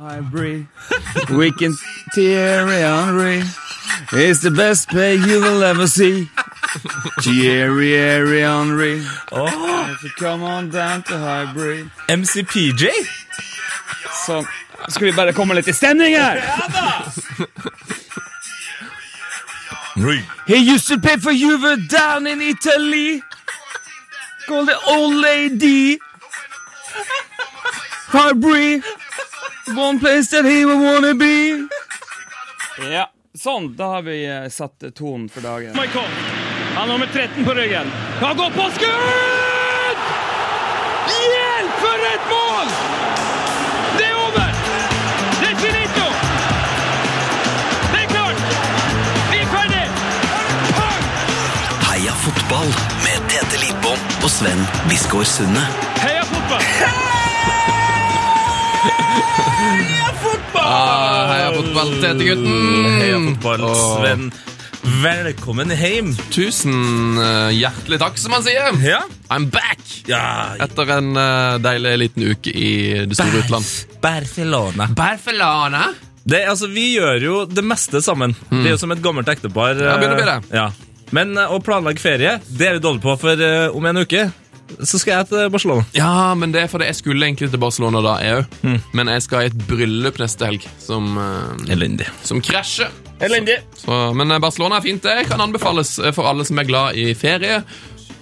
Hybrid, we can Thierry Henry is the best play you will ever see. Thierry Henry, if you come on down to Hybrid. MCPJ? Sånn. Skal vi bare komme litt i stemning her? He used to play for Juve down in Italy. Called the old lady. Hybrid. One place that he would wanna be. Ja, sånn. Da har vi eh, satt eh, tonen for dagen. Michael. Han har nummer 13 på ryggen. Han går på skudd! Hjelp, for et mål! Det er over! Det er finito! Det er klart! Vi er ferdig! Pang! Heia fotball med Tete Lidbom og Sven Biskår Sunde. Heia fotball! Ah, heia fotball, Tete-gutten! Heia fotball. Sven. Velkommen hjem. Tusen uh, hjertelig takk, som man sier. Ja. I'm back! Ja. Etter en uh, deilig liten uke i det store utland. Barcelona. Barcelona? Det, altså, vi gjør jo det meste sammen. Vi er jo som et gammelt ektepar. Ja, begynner å bli det. eh, Ja. Men eh, å planlegge ferie, det er vi dårlige på, for eh, om en uke så skal jeg til Barcelona. Ja, men det er fordi jeg skulle egentlig til Barcelona da, jeg òg. Men jeg skal i et bryllup neste helg som, eh, Elendig. som krasjer. Elendig. Så, men eh, Barcelona er fint. Det kan anbefales eh, for alle som er glad i ferie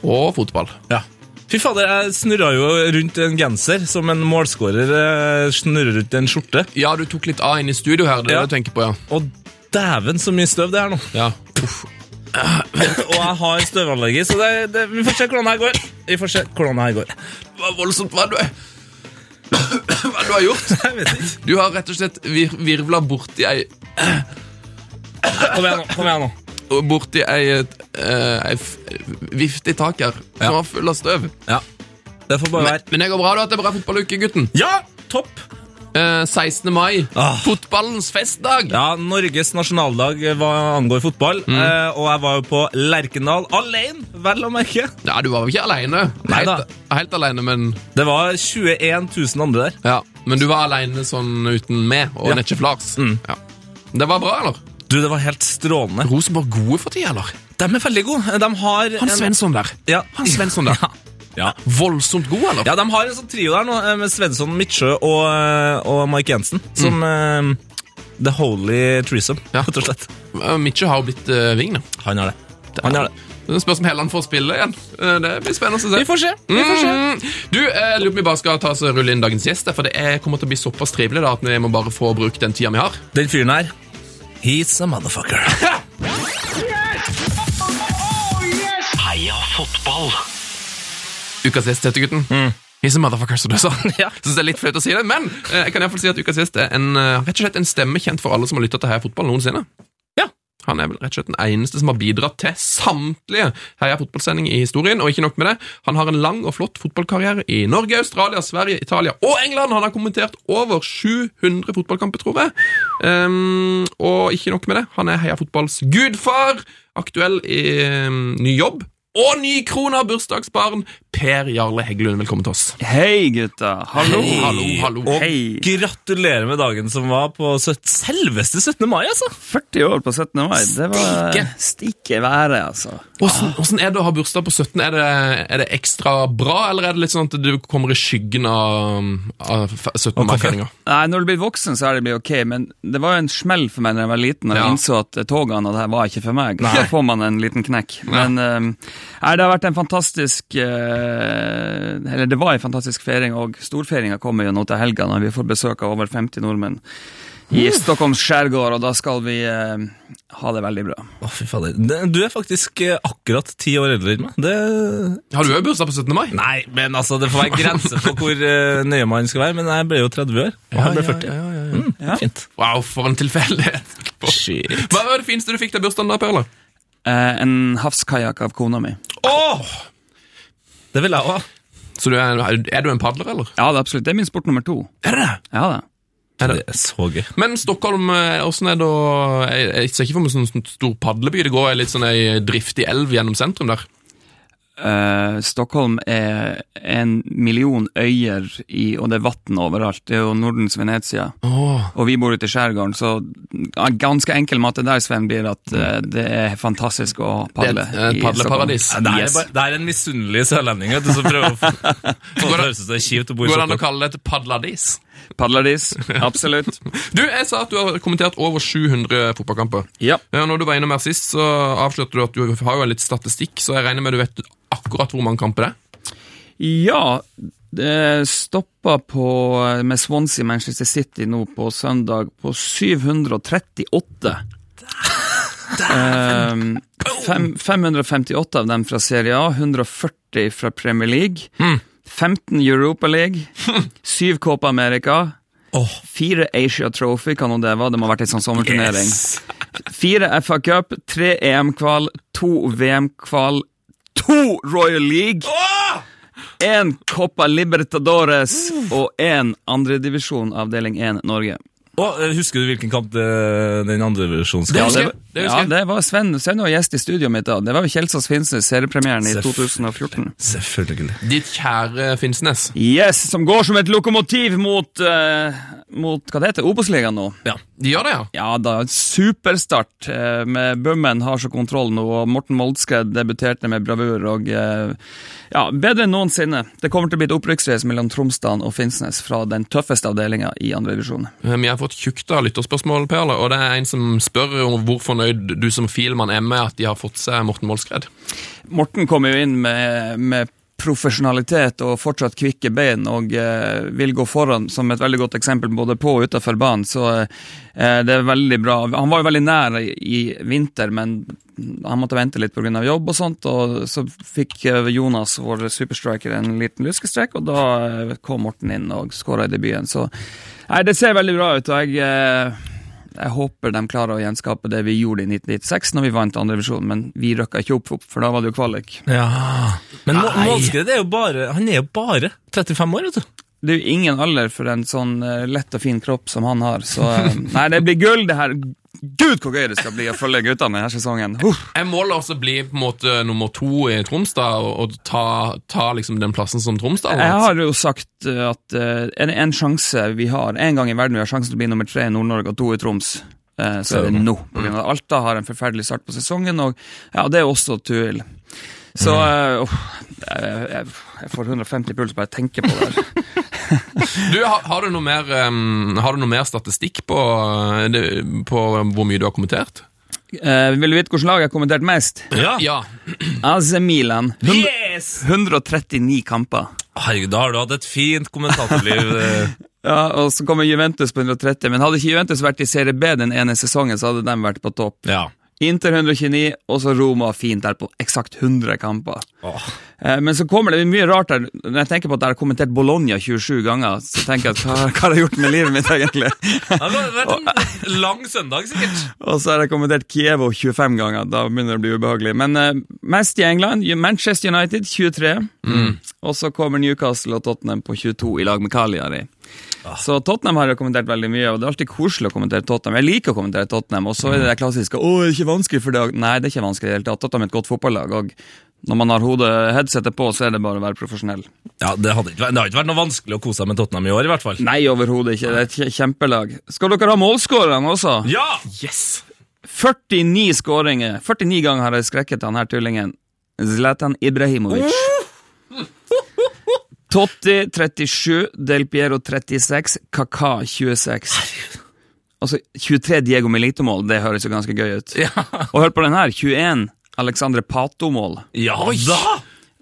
og fotball. Ja. Fy fader, jeg snurra jo rundt en genser som en målskårer snurrer rundt en skjorte. Ja, du tok litt av inn i studio her. Det er Ja. det du tenker på, ja. Og dæven så mye støv det er nå. ja. Uff. Og jeg har støvallergi, så det, det, vi får se hvordan det her går. Vi får se hvordan det her går. Det var voldsomt. Hva du Hva er du har gjort? Jeg vet ikke. Du har rett og slett vir virvla borti ei Kom igjen nå. kom igjen nå. Borti ei, eh, ei vifte i taket her som Ja. var full av støv. Ja. Det får bare Men, være. men det går bra, du har Det er bra fotballuke, gutten. Ja, topp! Eh, 16. mai. Ah. Fotballens festdag. Ja, Norges nasjonaldag hva angår fotball. Eh, og jeg var jo på Lerkendal alene, vel å merke. Ja, du var jo ikke alene. Helt, helt alene, men Det var 21 000 andre der. ja. Men du var alene sånn uten meg og Ja. Netchef Lars. Mm. Ja. Det var bra, eller? Du, det var helt strålende. Rosenborg gode for tida, eller? De er veldig gode. De har Han Svensson der. Ja. Han Svensson der. Ja. Voldsomt god, eller? Ja, de har en sånn trio der nå, eh, med Svensson, Midtsjø og, eh, og Mike Jensen. Som eh, The Holy Threesome, Ja. rett og slett. Midtsjø har jo blitt uh, ving, da. Han har det. Han har det. Det spørs om Helland får spille igjen. Det blir spennende å se. Vi får se. Vi får se. Mm. Du, jeg lurer på om vi bare skal ta oss og rulle inn dagens gjest, for det er, kommer til å bli såpass trivelig da, at vi må bare få brukt den tida vi har. Den fyren her, he's a motherfucker. Ukas gjest heter gutten. He's a motherfucker, som du sa. Mm. Ja. Synes det er litt flaut å si det, men eh, jeg kan i hvert fall si at ukas gjest er en, eh, rett og slett en stemme kjent for alle som har lyttet til Heia Fotball noensinne. Ja. Han er vel rett og slett den eneste som har bidratt til samtlige Heia Fotballsendinger i historien, og ikke nok med det, han har en lang og flott fotballkarriere i Norge, Australia, Sverige, Italia og England. Han har kommentert over 700 fotballkamper, tror jeg. Ehm, og ikke nok med det, han er Heia Fotballs gudfar, aktuell i ehm, ny jobb, og ny krona, bursdagsbarn, Per Jarle Heggelund. Velkommen til oss. Hei, gutta. Hallo. Hei. Hallo, hallo. Og Hei. gratulerer med dagen som var på selveste 17. mai, altså. 40 år på 17. mai. Det var Stikke. været, altså. Hvordan er det å ha bursdag på 17? Er det, er det ekstra bra, eller er det litt sånn at du kommer i skyggen av, av 17. mai-feiringa? Nei, Når du blir voksen, så er det ok, men det var jo en smell for meg da jeg var liten og Ja. innså at togene og det her var ikke for meg. Så får man en liten knekk. Ja. Men eh, nei, det har vært en fantastisk eh, Eller det var en fantastisk feiring, og storfeiringa kommer jo nå til helga når vi får besøk av over 50 nordmenn i Stockholms skjærgård, og da skal vi eh, ha det veldig bra. Å, fy fader. Du er faktisk eh, akkurat ti år eldre enn meg. Det Har du òg bursdag på 17. mai? Nei, men altså, det får være grenser for hvor eh, nøye man skal være. Men jeg ble jo 30 år, og han ble 40. Mm, Ja. Fint. Wow, for en tilfeldighet. Shit. Hva var det fineste du fikk til bursdagen da, Per? Eh, en havskajakk av kona mi. Åh! Det vil jeg òg. Så du er, er du en padler, eller? Ja, det er absolutt. Det er min sport nummer to. Er det Ja, det. Er Det er så gøy. Men Stockholm, åssen hvordan er det å Jeg, jeg ser ikke for meg sånn stor padleby. Det går litt sånn ei driftig elv gjennom sentrum der. Eh, Stockholm er en million øyer, i, og det er vann overalt. Det er jo Nordens Venezia. Oh. Og vi bor ute i skjærgården, så uh, ganske enkel matte der, Sven, blir at uh, det er fantastisk å padle. Det er et i padleparadis. Stockholm. Det er, Yes. det er en misunnelig sørlending vet du, som prøver å få det til å høres ut som det er kjipt å bo i Stockholm. Går det an å kalle det et padladis? Padladis, absolutt. Du, jeg sa at du har kommentert over 700 fotballkamper. Ja. Ja, når du var innom her sist, så avslørte du at du har jo litt statistikk, så jeg regner med du vet akkurat hvor mange kamper det er. Ja, det stoppa på med Swansea Manchester City nå på søndag på 738. Um, 5, 558 av dem fra Serie A, 140 fra Premier League, 15 Europa League, 7 Copa America, Åh. 4 Asia Trophy, kan det være, det må ha vært en sånn sommerturnering. 4 FA Cup, 3 EM-kval, 2 VM-kval, 2 Royal League, én Copa Libertadores og én andredivisjon avdeling 1 Norge. Å, eh, husker du hvilken kamp det, den andre versjonen skal det, det ja, det var Sven, Sven var gjest i studioet mitt da. Det var jo Kjelsås Finnsnes seriepremieren i 2014. Selvfølgelig. Ditt kjære Finnsnes. Yes, som går som et lokomotiv mot, eh, mot hva det heter, Obos-ligaen nå. Ja. De gjør det, ja. Ja da, superstart eh, med Bummen har så kontroll nå, og Morten Moldske debuterte med bravur, og eh, ja, bedre enn noensinne. Det kommer til å bli et opprykksrace mellom Tromsdalen og Finnsnes fra den tøffeste avdelinga i andre divisjon. Eh, Vi har fått tjukt av lytterspørsmål, Perle, og det er en som spør om hvor fornøyd du som filmann er med at de har fått seg Morten Målskred. Morten kommer jo inn med, med profesjonalitet og fortsatt kvikke bein, og eh, vil gå foran som et veldig godt eksempel både på og utenfor banen. Så eh, det er veldig bra. Han var jo veldig nær i, i vinter, men han måtte vente litt pga. jobb og sånt. Og så fikk eh, Jonas, vår superstriker, en liten luskestrek, og da eh, kom Morten inn og skåra i debuten. Så nei, det ser veldig bra ut, og jeg eh, jeg håper de klarer å gjenskape det vi gjorde i 1996 når vi vant andredivisjon, men vi røkka ikke opp, for da var det jo kvalik. Ja. Men Må- Målskred er jo bare Han er jo bare 35 år, vet du. Det er jo ingen alder for en sånn eh, lett og fin kropp som han har, så eh, Nei, det blir gull, det her. Gud, hvor gøy det skal bli å følge guttene denne sesongen. Huff. Jeg måler også bli på en måte nummer to i Tromsdal og, og ta, ta liksom den plassen som Tromsdal Jeg har jo sagt eh, at uh, en, en sjanse vi har, en gang i verden vi har sjansen til å bli nummer tre i Nord-Norge og to i Troms, Uh, så er det nå. På grunn av Alta har en forferdelig start på sesongen, og ja, det er også Tuil. Så uff, jeg, jeg, får 150 puls bare jeg tenker på det. Du, har, har, du mer, um, har du noe mer statistikk på, eh, på hvor mye du har kommentert? Uh, vil du vite hvilket lag jeg har kommentert mest? Ja. Ja. AC Milan. 100, Yes! 139 kamper. Herregud, da har du hatt et fint kommentatorliv. Ja, og så kommer Juventus på 130, men hadde ikke Juventus vært i Serie B den ene sesongen, så hadde de vært på topp. ja. Inter 129, og så Roma fint der på eksakt 100 kamper. Eh, men så kommer det mye rart der. Når jeg tenker på at jeg har kommentert Bologna 27 ganger, så tenker jeg at hva, hva har jeg gjort med livet mitt, egentlig? Det var en lang søndag, sikkert. og så har jeg kommentert Kievo 25 ganger, da begynner det å bli ubehagelig. Men uh, mest i England, Manchester United 23, og så kommer Newcastle og Tottenham på 22 i lag med Cagliari. Så Tottenham har jeg kommentert veldig mye, og det er alltid koselig å kommentere Tottenham. Jeg liker å kommentere Tottenham, og så er det det klassiske 'Å, det er ikke vanskelig for deg'. Nei, det er ikke vanskelig i det hele tatt. Tottenham er et godt fotballag, og når man har hodet headsetet på, så er det bare å være profesjonell. Ja, det, hadde ikke, vært- det har ikke vært noe vanskelig å kose seg med Tottenham i år, i hvert fall. Nei, overhodet ikke. Det er et kjempelag. Skal dere ha målskårerne også? Ja! Yes! 49 skåringer. 49 ganger har jeg skrekket han her tullingen. Zlatan Ibrahimovic. Totti 37, Del Piero 36, Kaka 26. Altså 23 Diego Milito-mål, det høres jo ganske gøy ut. Og hør på den her, 21 Alexandre Pato-mål. Ja da!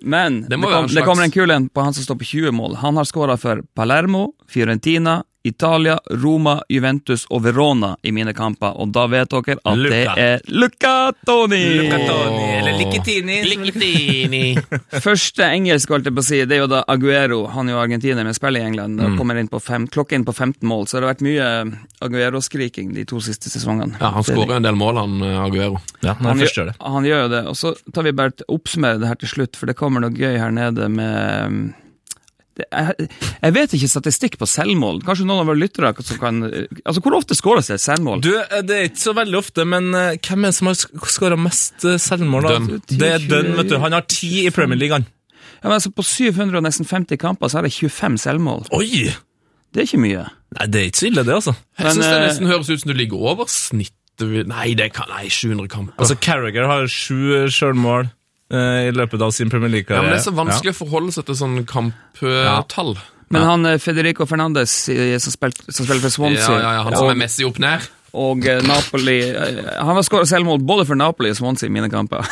Men det, Det kom, det kommer en kul en på han som står på 20 mål. Han har skåra for Palermo, Fiorentina, Italia, Roma, Juventus og Verona i mine kamper, og da vet dere at det Luca. er Luca Toni! Eller Likitini. Første engelsk, holdt jeg på å si, det er jo da Aguero. Han er jo argentiner, men spiller i England. Mm. Kommer inn på fem, klokker inn på 15 mål, så det har vært mye Aguero-skriking de to siste sesongene. Ja, Han er skårer en del mål, han eh, Aguero. Ja, han, han, gjør han gjør jo det. Og så tar vi bare til oppsummere det her til slutt, for det kommer noe gøy her nede med jeg, jeg vet ikke statistikk på selvmål. Kanskje noen av våre lyttere som kan Altså, Hvor ofte skåres det et selvmål? Du, eh, Det er ikke så veldig ofte, men eh, hvem er det som har skåra mest eh, selvmål? da? Det er Dunn, vet du. Han har ti i Premier League, han. Ja, men altså, På 750 kamper så er det 25 selvmål. Oi! Det er ikke mye. Nei, det er ikke så ille, det, altså. Jeg Men, synes det nesten høres ut som du ligger over snittet. Nei, det kan, nei 700 kamper. Altså, Carragher har sju sjølmål i løpet av sin Premier ja, League-karriere. men Det er så vanskelig å forholde seg til sånn kamptall. Men han eh, Federico Fernandes som, spiller, som spiller for Swansea Ja, ja, ja, han som er Messi opp ned. og eh, Napoli eh, Han har skåret selvmål både for Napoli og Swansea i mine kamper.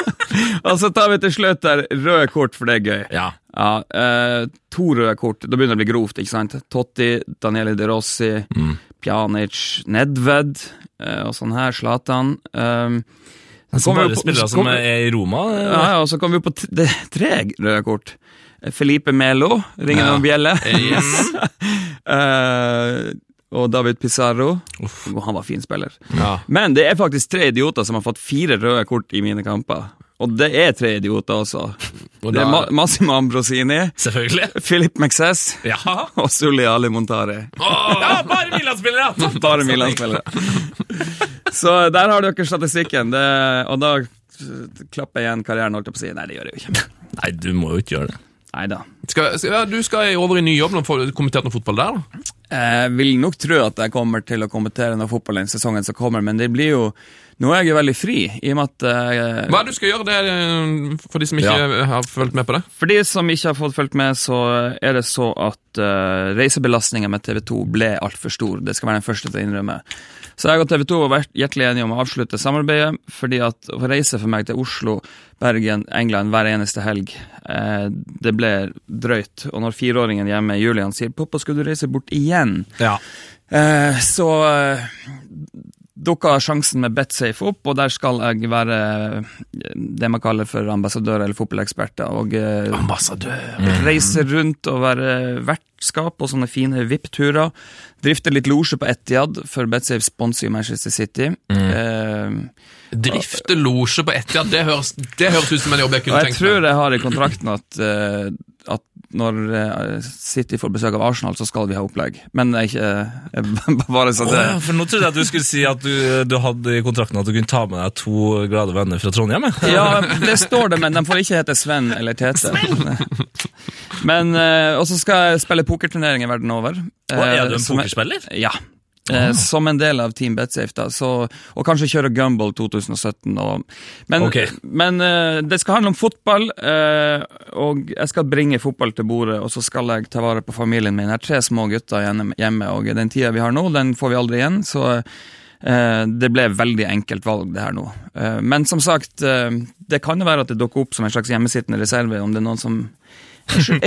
og så tar vi til slutt der røde kort, for det er gøy. Ja. Ja, eh, To røde kort. Da begynner det å bli grovt. ikke sant? Totti, Daniele De Rossi, Pjanic, Nedved eh, og sånn her. Zlatan. Um, Så kommer bare vi på- spillere som er i Roma? eh, Ja, ja, og så kommer vi på tre, tre røde kort. Felipe Melo, ringer Ja. noen bjelle. Yes. uh, og David Pizarro. Uff. Han var fin spiller. Ja. Men det er faktisk tre idioter som har fått fire røde kort i mine kamper. Og det er tre idioter også. Og Det er Ma Massimo Ambrosini, Selvfølgelig. Philip McSess. Ja. og Sully Ali Montari. ja, bare Milan-spillere! Bare Milan-spillere. Så der har dere statistikken. Det, og da klapper jeg igjen karrieren, holdt jeg på å si. Nei, det gjør jeg jo ikke. Nei, du må jo ikke gjøre det. Nei da. Skal, skal, ja, du skal over i ny jobb og få kommentert noe fotball der, da? Jeg vil nok tro at jeg kommer til å kommentere noe fotball den sesongen som kommer, men det blir jo Nå er jeg jo veldig fri, i og med at jeg... Hva er det du skal gjøre, det er, eh, for de som ikke har fulgt med på det? For de som ikke har fått fulgt med, så er det så at uh, reisebelastningen med TV 2 ble altfor stor. Det skal være den første til å innrømme. Så jeg og TV 2 var hjertelig enige om å avslutte samarbeidet, fordi at å reise for meg til Oslo, Bergen, England hver eneste helg, uh, det ble drøyt. Og når fireåringen hjemme, Julian, sier 'pappa, skal du reise bort igjen', Ja. Eh, så eh, dukka sjansen med Betsafe opp, og der skal jeg være eh, det man kaller for ambassadør eller fotballeksperter. Og eh, Ambassadør. reise rundt og være vertskap på sånne fine VIP-turer. Drifte litt losje på Etiad, for Betsafe sponser Manchester City. Eh, Drifte losje på Etihad, det høres, det høres ut som en jobb jeg kunne jeg tenkt tror meg. jeg har i kontrakten at, eh, at når eh, City får besøk av Arsenal, så skal vi ha opplegg. Men jeg eh, bare så det det ja, for nå trodde jeg at du skulle si at du, du hadde i kontrakten at du kunne ta med deg to glade venner fra Trondheim. Ja, det står det, men de får ikke hete Sven eller Tete. Men, eh, Og så skal jeg spille pokerturneringer verden over. Og er du en pokerspiller? Ja. Eh, Som en del av Team Betsafe, da. Så, og kanskje kjøre Gumball 2017. Og, men okay. men eh, det skal handle om fotball, eh, og jeg skal bringe fotball til bordet. Og så skal jeg ta vare på familien min. Jeg har tre små gutter hjemme, hjemme og den tida vi har nå, den får vi aldri igjen. Så eh, det ble veldig enkelt valg, det her nå. Eh, men som sagt, eh, det kan jo være at det dukker opp som en slags hjemmesittende reserve, om det er noen som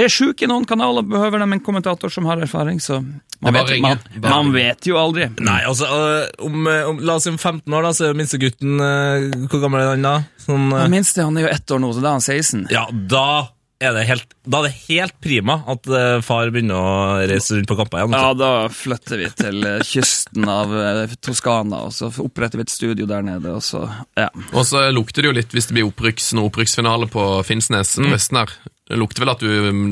er sjuk i noen kanaler, behøver de en kommentator som har erfaring, så man, vet, man, man vet jo aldri. Nei, altså, øh, om, øh, om, la oss si om 15 år, da, så er minstegutten øh, Hvor gammel er han da? Sånn, øh, minste han er jo ett år nå, så da er han 16. ja, da er det helt, da er det helt prima at far begynner å reise rundt på kamper igjen. Ja, da flytter vi til kysten av Toskana, og så oppretter vi et studio der nede, og så Ja. Og så lukter det jo litt, hvis det blir opprykks, noe opprykksfinale på Finnsnes mm. Vesten her. Det lukter vel at du mm,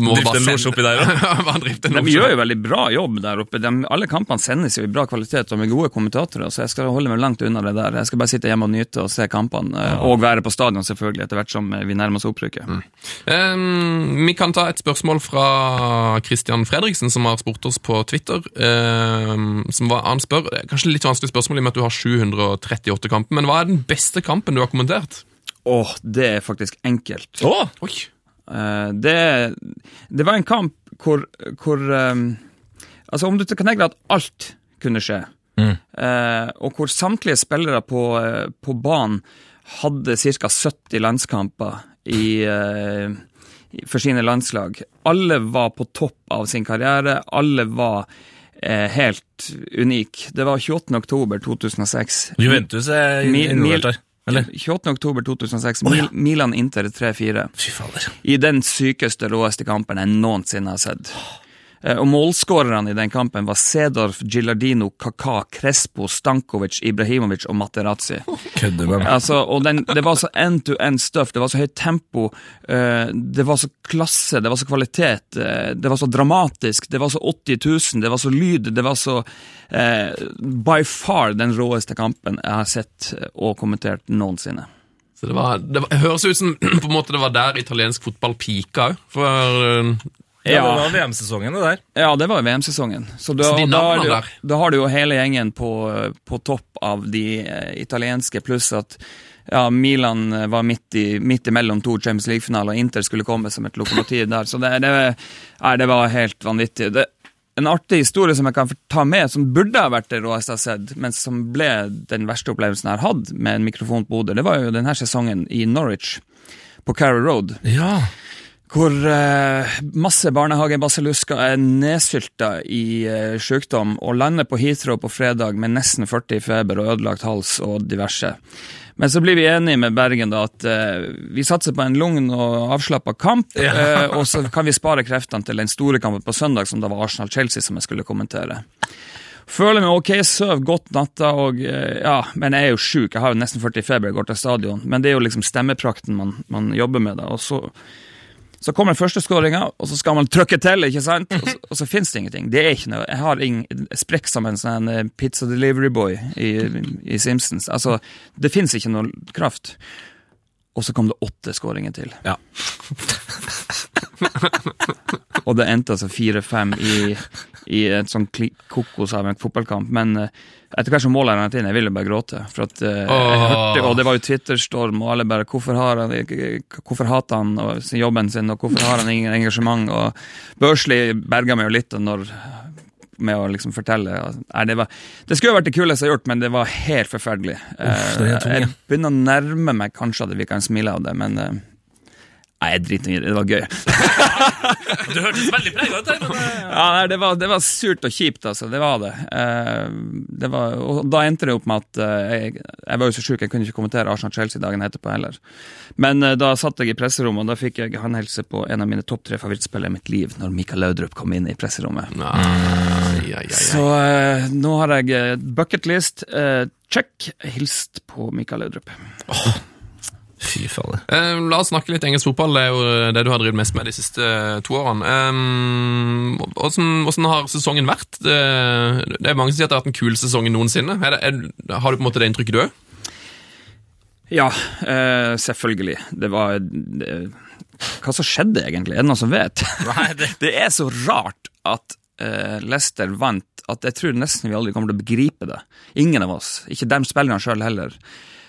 må Drifte bare en sende- losje oppi der, en De gjør jo veldig bra jobb der oppe. De, alle kampene sendes jo i bra kvalitet og med gode kommentatorer, så jeg skal holde meg langt unna det der. Jeg skal bare sitte hjemme og nyte og se kampene, ja. og være på stadion selvfølgelig, etter hvert som eh, vi nærmer oss opprykket. Ehm, vi kan ta et spørsmål fra Christian Fredriksen, som har spurt oss på Twitter. Um, som var, han spør, er kanskje litt vanskelig spørsmål i og med at du har 738 kamper, men hva er den beste kampen du har kommentert? Åh, det er faktisk enkelt. Oh, Oi, Eh, det, det var en kamp hvor, hvor eh, Altså, om du kan tenke deg at alt kunne skje, eh, og hvor samtlige spillere på, eh, på banen hadde ca. 70 landskamper i, eh, for sine landslag. Alle var på topp av sin karriere. Alle var eh, helt unike. Det var 28. oktober 2006. Juventus er involvert her. Eller? 28. oktober 2006. Mil, Milan Inter 3-4 Fy fader. i den sykeste, råeste kampen jeg noensinne har sett. Eh, Og målskårerne i den kampen var Sedorf, Gilardino, Kaka, Crespo, Stankovic, Ibrahimovic og Materazzi. Kødder med. Altså, og den, det var så end-to-end stuff, det var så høyt tempo, eh, det var så klasse, det var så kvalitet, eh, det var så dramatisk, det var så 80 000, det var så lyd, det var så eh, by far den råeste kampen jeg har sett og kommentert noensinne. Så det, var, det var, høres ut som på en måte det var der italiensk fotball pika òg. For Ja, Ja. det var VM-sesongen, det der. Ja, det var VM-sesongen. Så da, Så da, der. da har du jo hele gjengen på, på topp av de eh, italienske, pluss at ja, Milan eh, var midt, i, midt imellom to Champions League-finaler, og Inter skulle komme som et lokomotiv der. Så det, det, nei, det var helt vanvittig. Det, en artig historie som jeg kan ta med, som burde ha vært det råeste jeg har sett, men som ble den verste opplevelsen jeg har hatt med en mikrofon på hodet, det var jo denne sesongen i Norwich, på Carrow Road. Ja. Hvor eh, masse barnehagebasselusker er nedsylta i eh, sykdom og lander på Heathrow på fredag med nesten 40 i feber og ødelagt hals og diverse. Men så blir vi enige med Bergen da at eh, vi satser på en lugn og avslappa kamp, eh, og så kan vi spare kreftene til den store kampen på søndag, som da var Arsenal-Chelsea, som jeg skulle kommentere. Føler meg ok, søv godt natta, og eh, ja, men jeg er jo sjuk. Jeg har jo nesten 40 i feber, jeg går til stadion. Men det er jo liksom stemmeprakten man, man jobber med, da. Og så, så kommer førsteskåringa, første skåringa, og så skal man trykke til, ikke sant? Og så, og så finnes det ingenting. Det er ikke noe. Jeg har ingen sprekk som en sånn eh, pizza delivery boy i, i Simpsons. Altså, det finnes ikke noe kraft. Og så kom det åtte skåringer til. Ja. Og det endte altså 4-5 i, i et sånn kokos av en fotballkamp. Men eh, etter hvert som målet rant inn, jeg ville bare gråte. For at eh, jeg hørte, Og det var jo Twitter-storm, og alle bare Hvorfor har han Hvorfor hater han og, sin- jobben sin, og hvorfor har han ingen engasjement? Og Børsli berga meg jo litt når med å liksom fortelle Nei, det, var, det skulle vært det kuleste jeg har gjort, men det var helt forferdelig. Uff, det Eh, jeg begynner å nærme meg kanskje at vi kan smile av det, men eh, Nei, jeg driter i det. Det var gøy. Du hørtes veldig prega ut der, men eh, Ja, nei, det var, det var surt og kjipt, altså. Det var det. Eh, det var, og da endte det opp med at eh, jeg, jeg var jo så sjuk, jeg kunne ikke kommentere Arsenal-Chelsea dagen etterpå heller. Men da satt jeg i presserommet, og da fikk jeg håndhelse på en av mine topp tre favorittspillere i mitt liv, når Mikael Laudrup kom inn i presserommet. Nei, ja, ja, ja. Så nå har jeg bucketlist. Check. Hilst på Mikael Laudrup. Fy fader. Eh, la oss snakke litt engelsk fotball. Det er jo det du har drevet mest med de siste to årene. Eh, hvordan, hvordan har sesongen vært? Det, det er mange som sier at det har vært den kuleste sesongen noensinne. Er det, er, har du på en måte det inntrykket du òg? Ja, uh, selvfølgelig. Det var det, Hva som skjedde, egentlig? Er det noen som vet? Nei, det Det er så rart at uh, Leicester vant at jeg tror nesten vi aldri kommer til å begripe det. Ingen av oss. Ikke dem spillerne sjøl heller.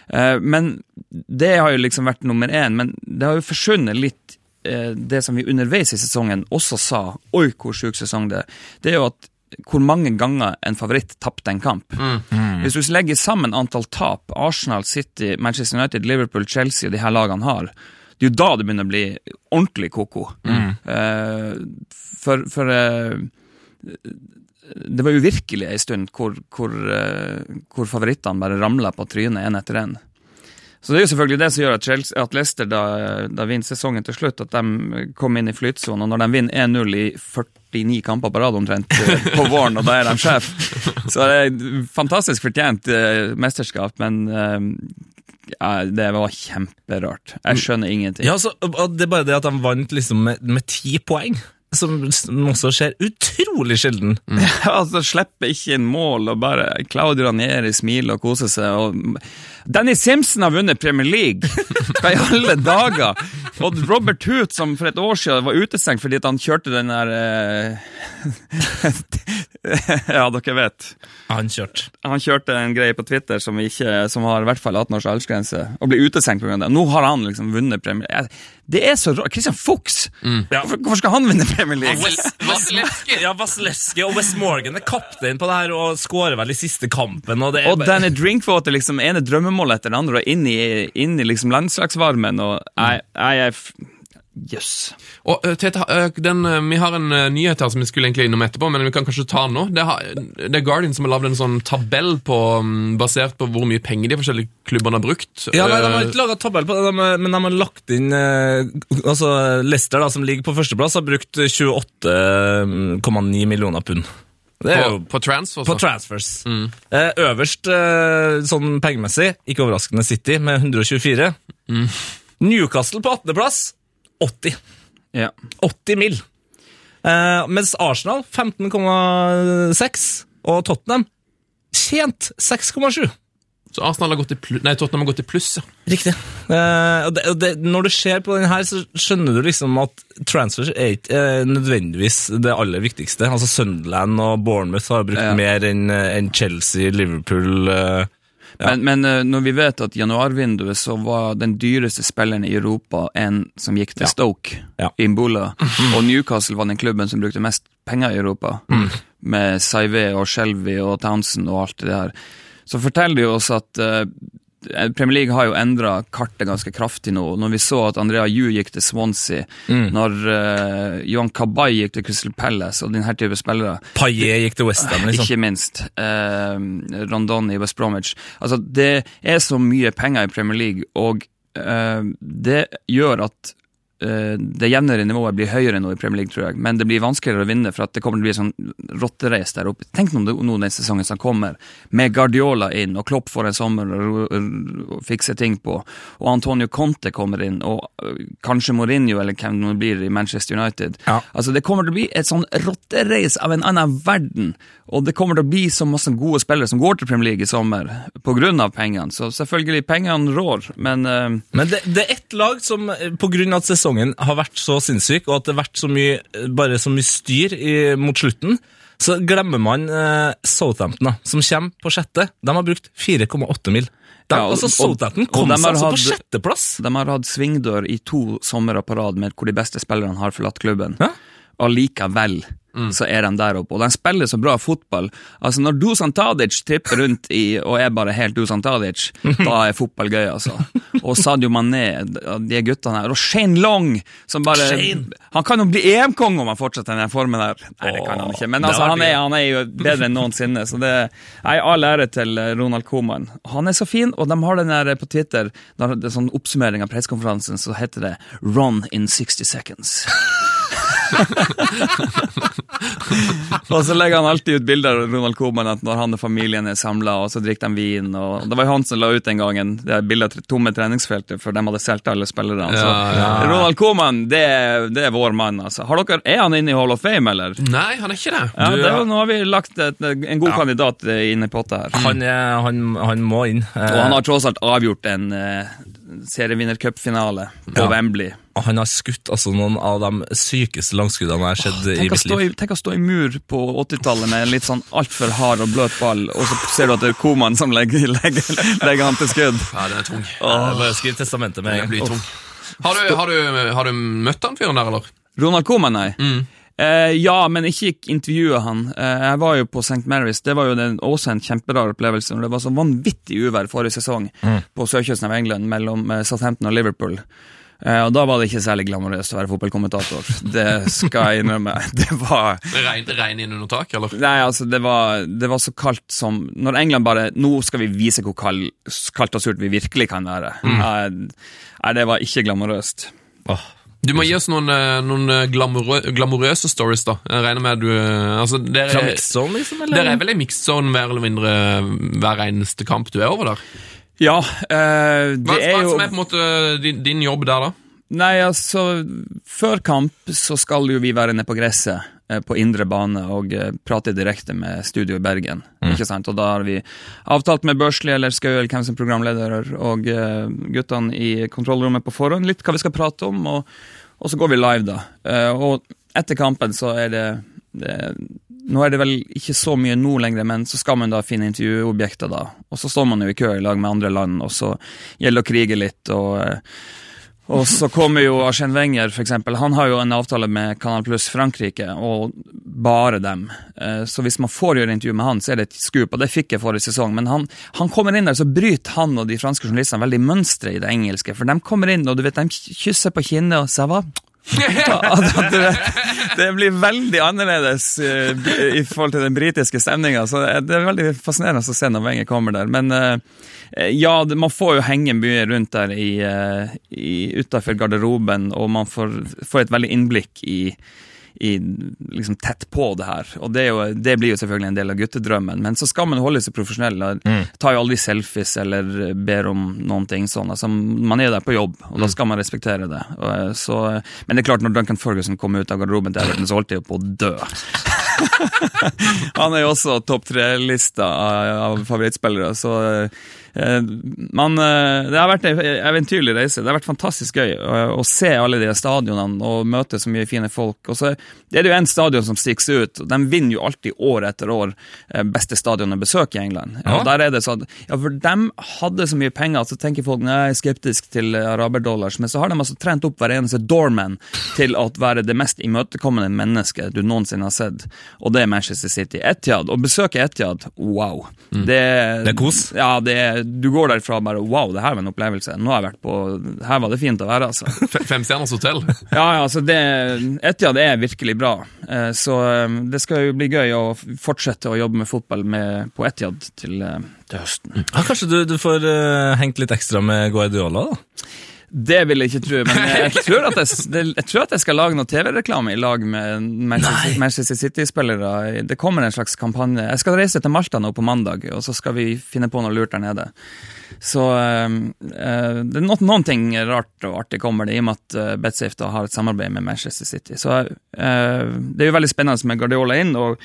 Eh, men det har jo liksom vært nummer én. Men det har jo forsvunnet litt eh, det som vi underveis i sesongen også sa. Oi, hvor sjuk sesong det er. Det er jo at hvor mange ganger en favoritt tapte en kamp. Hvis du legger sammen antall tap Arsenal, City, Manchester United, Liverpool, Chelsea og de her lagene har, det er jo da det begynner å bli ordentlig koko. Eh, for for det var jo virkelig ei stund hvor, hvor, eh, hvor favorittene bare ramla på trynet én etter én. Så det er jo selvfølgelig det som gjør at, Leicester da, da vinner sesongen til slutt, at de kom inn i flytsonen. Og når de vinner 1-0 i 49 kamper på rad omtrent eh, på våren, og da er de sjef, så det er et fantastisk fortjent eh, mesterskap, men ja, det var kjemperart. Jeg skjønner ingenting. Ja, så, og det er bare det at de vant liksom med ti poeng, som, også skjer utrolig sjelden. altså, slipper ikke inn mål, og bare Claudio Ranieri smiler og koser seg. Og Danny Simpson har vunnet Premier League! Hva i alle dager? Og Robert Hoot, som for et år siden var utestengt fordi han kjørte den der eh, Ja, dere vet. Han kjørte. Han kjørte en greie på Twitter som, ikke, som har i hvert fall 18 års aldersgrense, og ble utestengt pga. det. Nå har han liksom vunnet Premier League. Det er så rart. Christian Fuchs! Ja. Hvorfor, skal han vinne Premier League? Vasilevskij ja, Vasilevski og West Morgan er kaptein på det her og skårer vel i siste kampen. Og det er Og bare- Danny Drinkwater, liksom ene drømmemålet etter det andre, og inn i, inn i liksom landslagsvarmen. og jeg, jeg er Jøss. Og eh, Tete, eh, den, eh, Vi har en nyhet her som vi skulle egentlig innom etterpå, men vi kan kanskje ta den nå. Det, har, det er Guardian som har lagd en sånn tabell på, mm, basert på hvor mye penger de forskjellige klubbene har brukt. Ja, nei, De har ikke laga tabell på det, men de har lagt inn altså Leicester, da, som ligger på førsteplass, har brukt 28,9 millioner pund. Det er på, jo på transfers. på så. transfers. Eh, øverst eh, sånn pengemessig, ikke overraskende City, med 124. Newcastle på 18.-plass, 80. Ja. 80 mil. Eh, mens Arsenal 15,6 og Tottenham tjent 6,7. Så Arsenal har gått i pluss, nei, Tottenham har gått i pluss. ja. Riktig. Eh, og det, og det, når du ser på den her, så skjønner du liksom at transfers er ikke eh, nødvendigvis det aller viktigste. Altså Sunderland og Bournemouth har brukt Ja. mer enn en Chelsea, Liverpool eh, Men, men eh, når vi vet at januarvinduet så var den dyreste spilleren i Europa en som gikk til Ja. Stoke, Ja. Imbola, og Newcastle var den klubben som brukte mest penger i Europa, med Saivé og Shelby og Townsend og alt det der, så forteller det jo oss at eh, Premier League har jo endra kartet ganske kraftig nå. Når vi så at Andrea Yu gikk til Swansea, når uh, Johan Kabay gikk til Crystal Palace og denne type spillere Paillet gikk til Westham, liksom. ikke minst. Uh, Rondon i West Bromwich. Altså, det er så mye penger i Premier League, og uh, det gjør at eh, det jevnere nivået blir høyere nå i Premier League, tror jeg. Men det blir vanskeligere å vinne, for at det kommer til å bli sånn rotterace der oppe. Tenk nå nå den sesongen som kommer, med Guardiola inn, og Klopp får en sommer å fikse ting på, og Antonio Conte kommer inn, og øh, kanskje Mourinho, eller hvem det blir i Manchester United. Ja. Altså, det kommer til å bli et sånn rotterace av en annen verden, og det kommer til å bli så masse gode spillere som går til Premier League i sommer, av pengene. Så selvfølgelig, pengene rår, men uh... Men det, det er ett lag som, pga. på grunn av at sesongen har vært så sinnssyk, og at det har vært så mye, bare så mye styr i, mot slutten, så glemmer man eh, Southampton, da, som kommer på sjette. De har brukt 4,8 mil. De, Ja, og- altså Southampton kom seg har altså på sjetteplass. de har hatt svingdør i to somre på rad med hvor de beste spillerne har forlatt klubben. Ja. Allikevel så er de der oppe, og de spiller så bra fotball. Altså Når Dusan Tadic tripper rundt i, og er bare helt Dusan Tadic, da er fotball gøy, altså. Og Sadio Mané, de guttene her, og Shane Long, som bare Shane! Han kan jo bli EM-konge om han fortsetter den formen der. Nei, det kan han ikke, men altså, han, er, han er jo bedre enn noensinne, så det er all ære til eh, Ronald Koeman. Han er så fin, og de har den der på Twitter, det er sånn oppsummering av pressekonferansen, så heter det 'Run in 60 seconds'. og så legger han alltid ut bilder av Ronald Koeman at når han og familien er samla, og så drikker de vin. og Det var jo han som la ut den gangen det er bilder av tomme treningsfeltet, for de hadde solgt alle spillerne. Så Ja, ja. Ronald Koeman, det, er- det er vår mann, altså. Har dere, er han inne i Hall of Fame, eller? Nei, han er ikke det. Ja, det er, Nå har vi lagt et, en god kandidat eh, inn i potta her. Han, er, han, han må inn. Eh, Og han har tross alt avgjort en uh, serievinnercupfinale på Ja. Wembley. og han har skutt altså, noen av de sykeste langskuddene jeg har sett i mitt stå liv. i, tenk å stå i mur på 80-tallet med en litt sånn altfor hard og bløt ball, og så ser du at det er Koman som legger, legger, legger han til skudd. Ja, den er tung. Bare skriv testamentet med en gang. blir tung. Har du, har, du, har du møtt han fyren der, eller? Ronald Koman, nei. Mm. Eh, ja, men ikke intervjue han. Eh, jeg var jo på St. Mary's. Det var jo den, også en kjemperar opplevelse. når Det var så vanvittig uvær forrige sesong Mm. på sørkysten av England mellom eh, Southampton og Liverpool. Eh, og da var det ikke særlig glamorøst å være fotballkommentator. Det skal jeg innrømme. Det var Regn, regn inn under tak, eller? Nei, altså, det var, det var så kaldt som Når England bare Nå skal vi vise hvor kald, kaldt og surt vi virkelig kan være. Eh, Nei, det var ikke glamorøst. Åh. Du må gi oss noen, eh, noen eh, glamorø glamorøse stories, da. Jeg regner med du eh, altså, Fra dere, mixzone, liksom? Eller? dere er vel i mixed zone mer eller mindre eh, hver eneste kamp du er over der? Ja, eh, det Hva, er hva jo som er på en måte din, din jobb der, da? Nei, altså Før kamp så skal jo vi være nede på gresset eh, på indre bane og eh, prate direkte med studio i Bergen. Ikke sant? Og da har vi avtalt med Børsli eller Skau eller hvem som er programleder og eh, guttene i kontrollrommet på forhånd litt hva vi skal prate om, og, og så går vi live, da. Eh, og etter kampen så er det, det nå er det vel ikke så mye nå lenger, men så skal man da finne intervjuobjekter, da. Og så står man jo i kø i lag med andre land, og så gjelder det å krige litt. og... og så kommer jo Arsène Wenger, eksempel. Han har jo en avtale med Canal Pluss Frankrike, og bare dem. Eh, Så hvis man får gjøre intervju med han, så er det et skup, og det fikk jeg forrige sesong. Men han, han kommer inn der, så bryter han og de franske journalistene veldig mønsteret i det engelske. For de kommer inn, og du vet, de kysser på kinnet og sier det, det blir veldig annerledes eh, i forhold til den britiske stemninga. Det er veldig fascinerende å se når Wenger kommer der. Men eh, ja, man får jo henge mye rundt der eh, i, utafor garderoben, og man får, får et veldig innblikk i i, liksom tett på det her. Og det, jo, det, blir jo selvfølgelig en del av guttedrømmen. Men så skal man holde seg profesjonell. Mm. Tar jo aldri selfies eller ber om noen ting sånn. Altså, man er der på jobb, og da skal man respektere det. Og, så, men det er klart, når Duncan Ferguson kommer ut av garderoben til Everton, så holdt de jo på å dø. Han er jo også topp tre-lista av favorittspillere, så Eh, man, eh, det har vært en eventyrlig reise. Det har vært fantastisk gøy å, å se alle de stadionene og møte så mye fine folk. Og så det er det jo en stadion som stikker ut. De vinner jo alltid år etter år eh, beste stadion å besøke i England. Ja. Og der er det sånn, ja, For de hadde så mye penger, så tenker folk nei, skeptisk til araberdollars, men så har de altså trent opp hver eneste doorman til å være det mest imøtekommende mennesket du noensinne har sett, og det er Manchester City. Etihad, Å besøke Etihad, wow. Mm. Det, det er kos? Ja, det er du går derfra og bare Wow, det her var en opplevelse. Nå har jeg vært på Her var det fint å være, altså. Femstjerners hotell? ja, ja, altså det Etiad er virkelig bra. Eh, så eh, det skal jo bli gøy å fortsette å jobbe med fotball med, på Etiad til, eh, til høsten. Ja, kanskje du, du får uh, hengt litt ekstra med Guardiola, da? Det vil jeg ikke tro, men jeg tror at jeg, jeg, tror at jeg skal lage noe TV-reklame i lag med Manchester, Manchester City-spillere. Det kommer en slags kampanje. Jeg skal reise til Malta nå på mandag, og så skal vi finne på noe lurt der nede. Så uh, det er noen, noen, ting rart og artig kommer det, i og med at uh, Betsafe har et samarbeid med Manchester City. Så uh, det er jo veldig spennende med Guardiola inn. og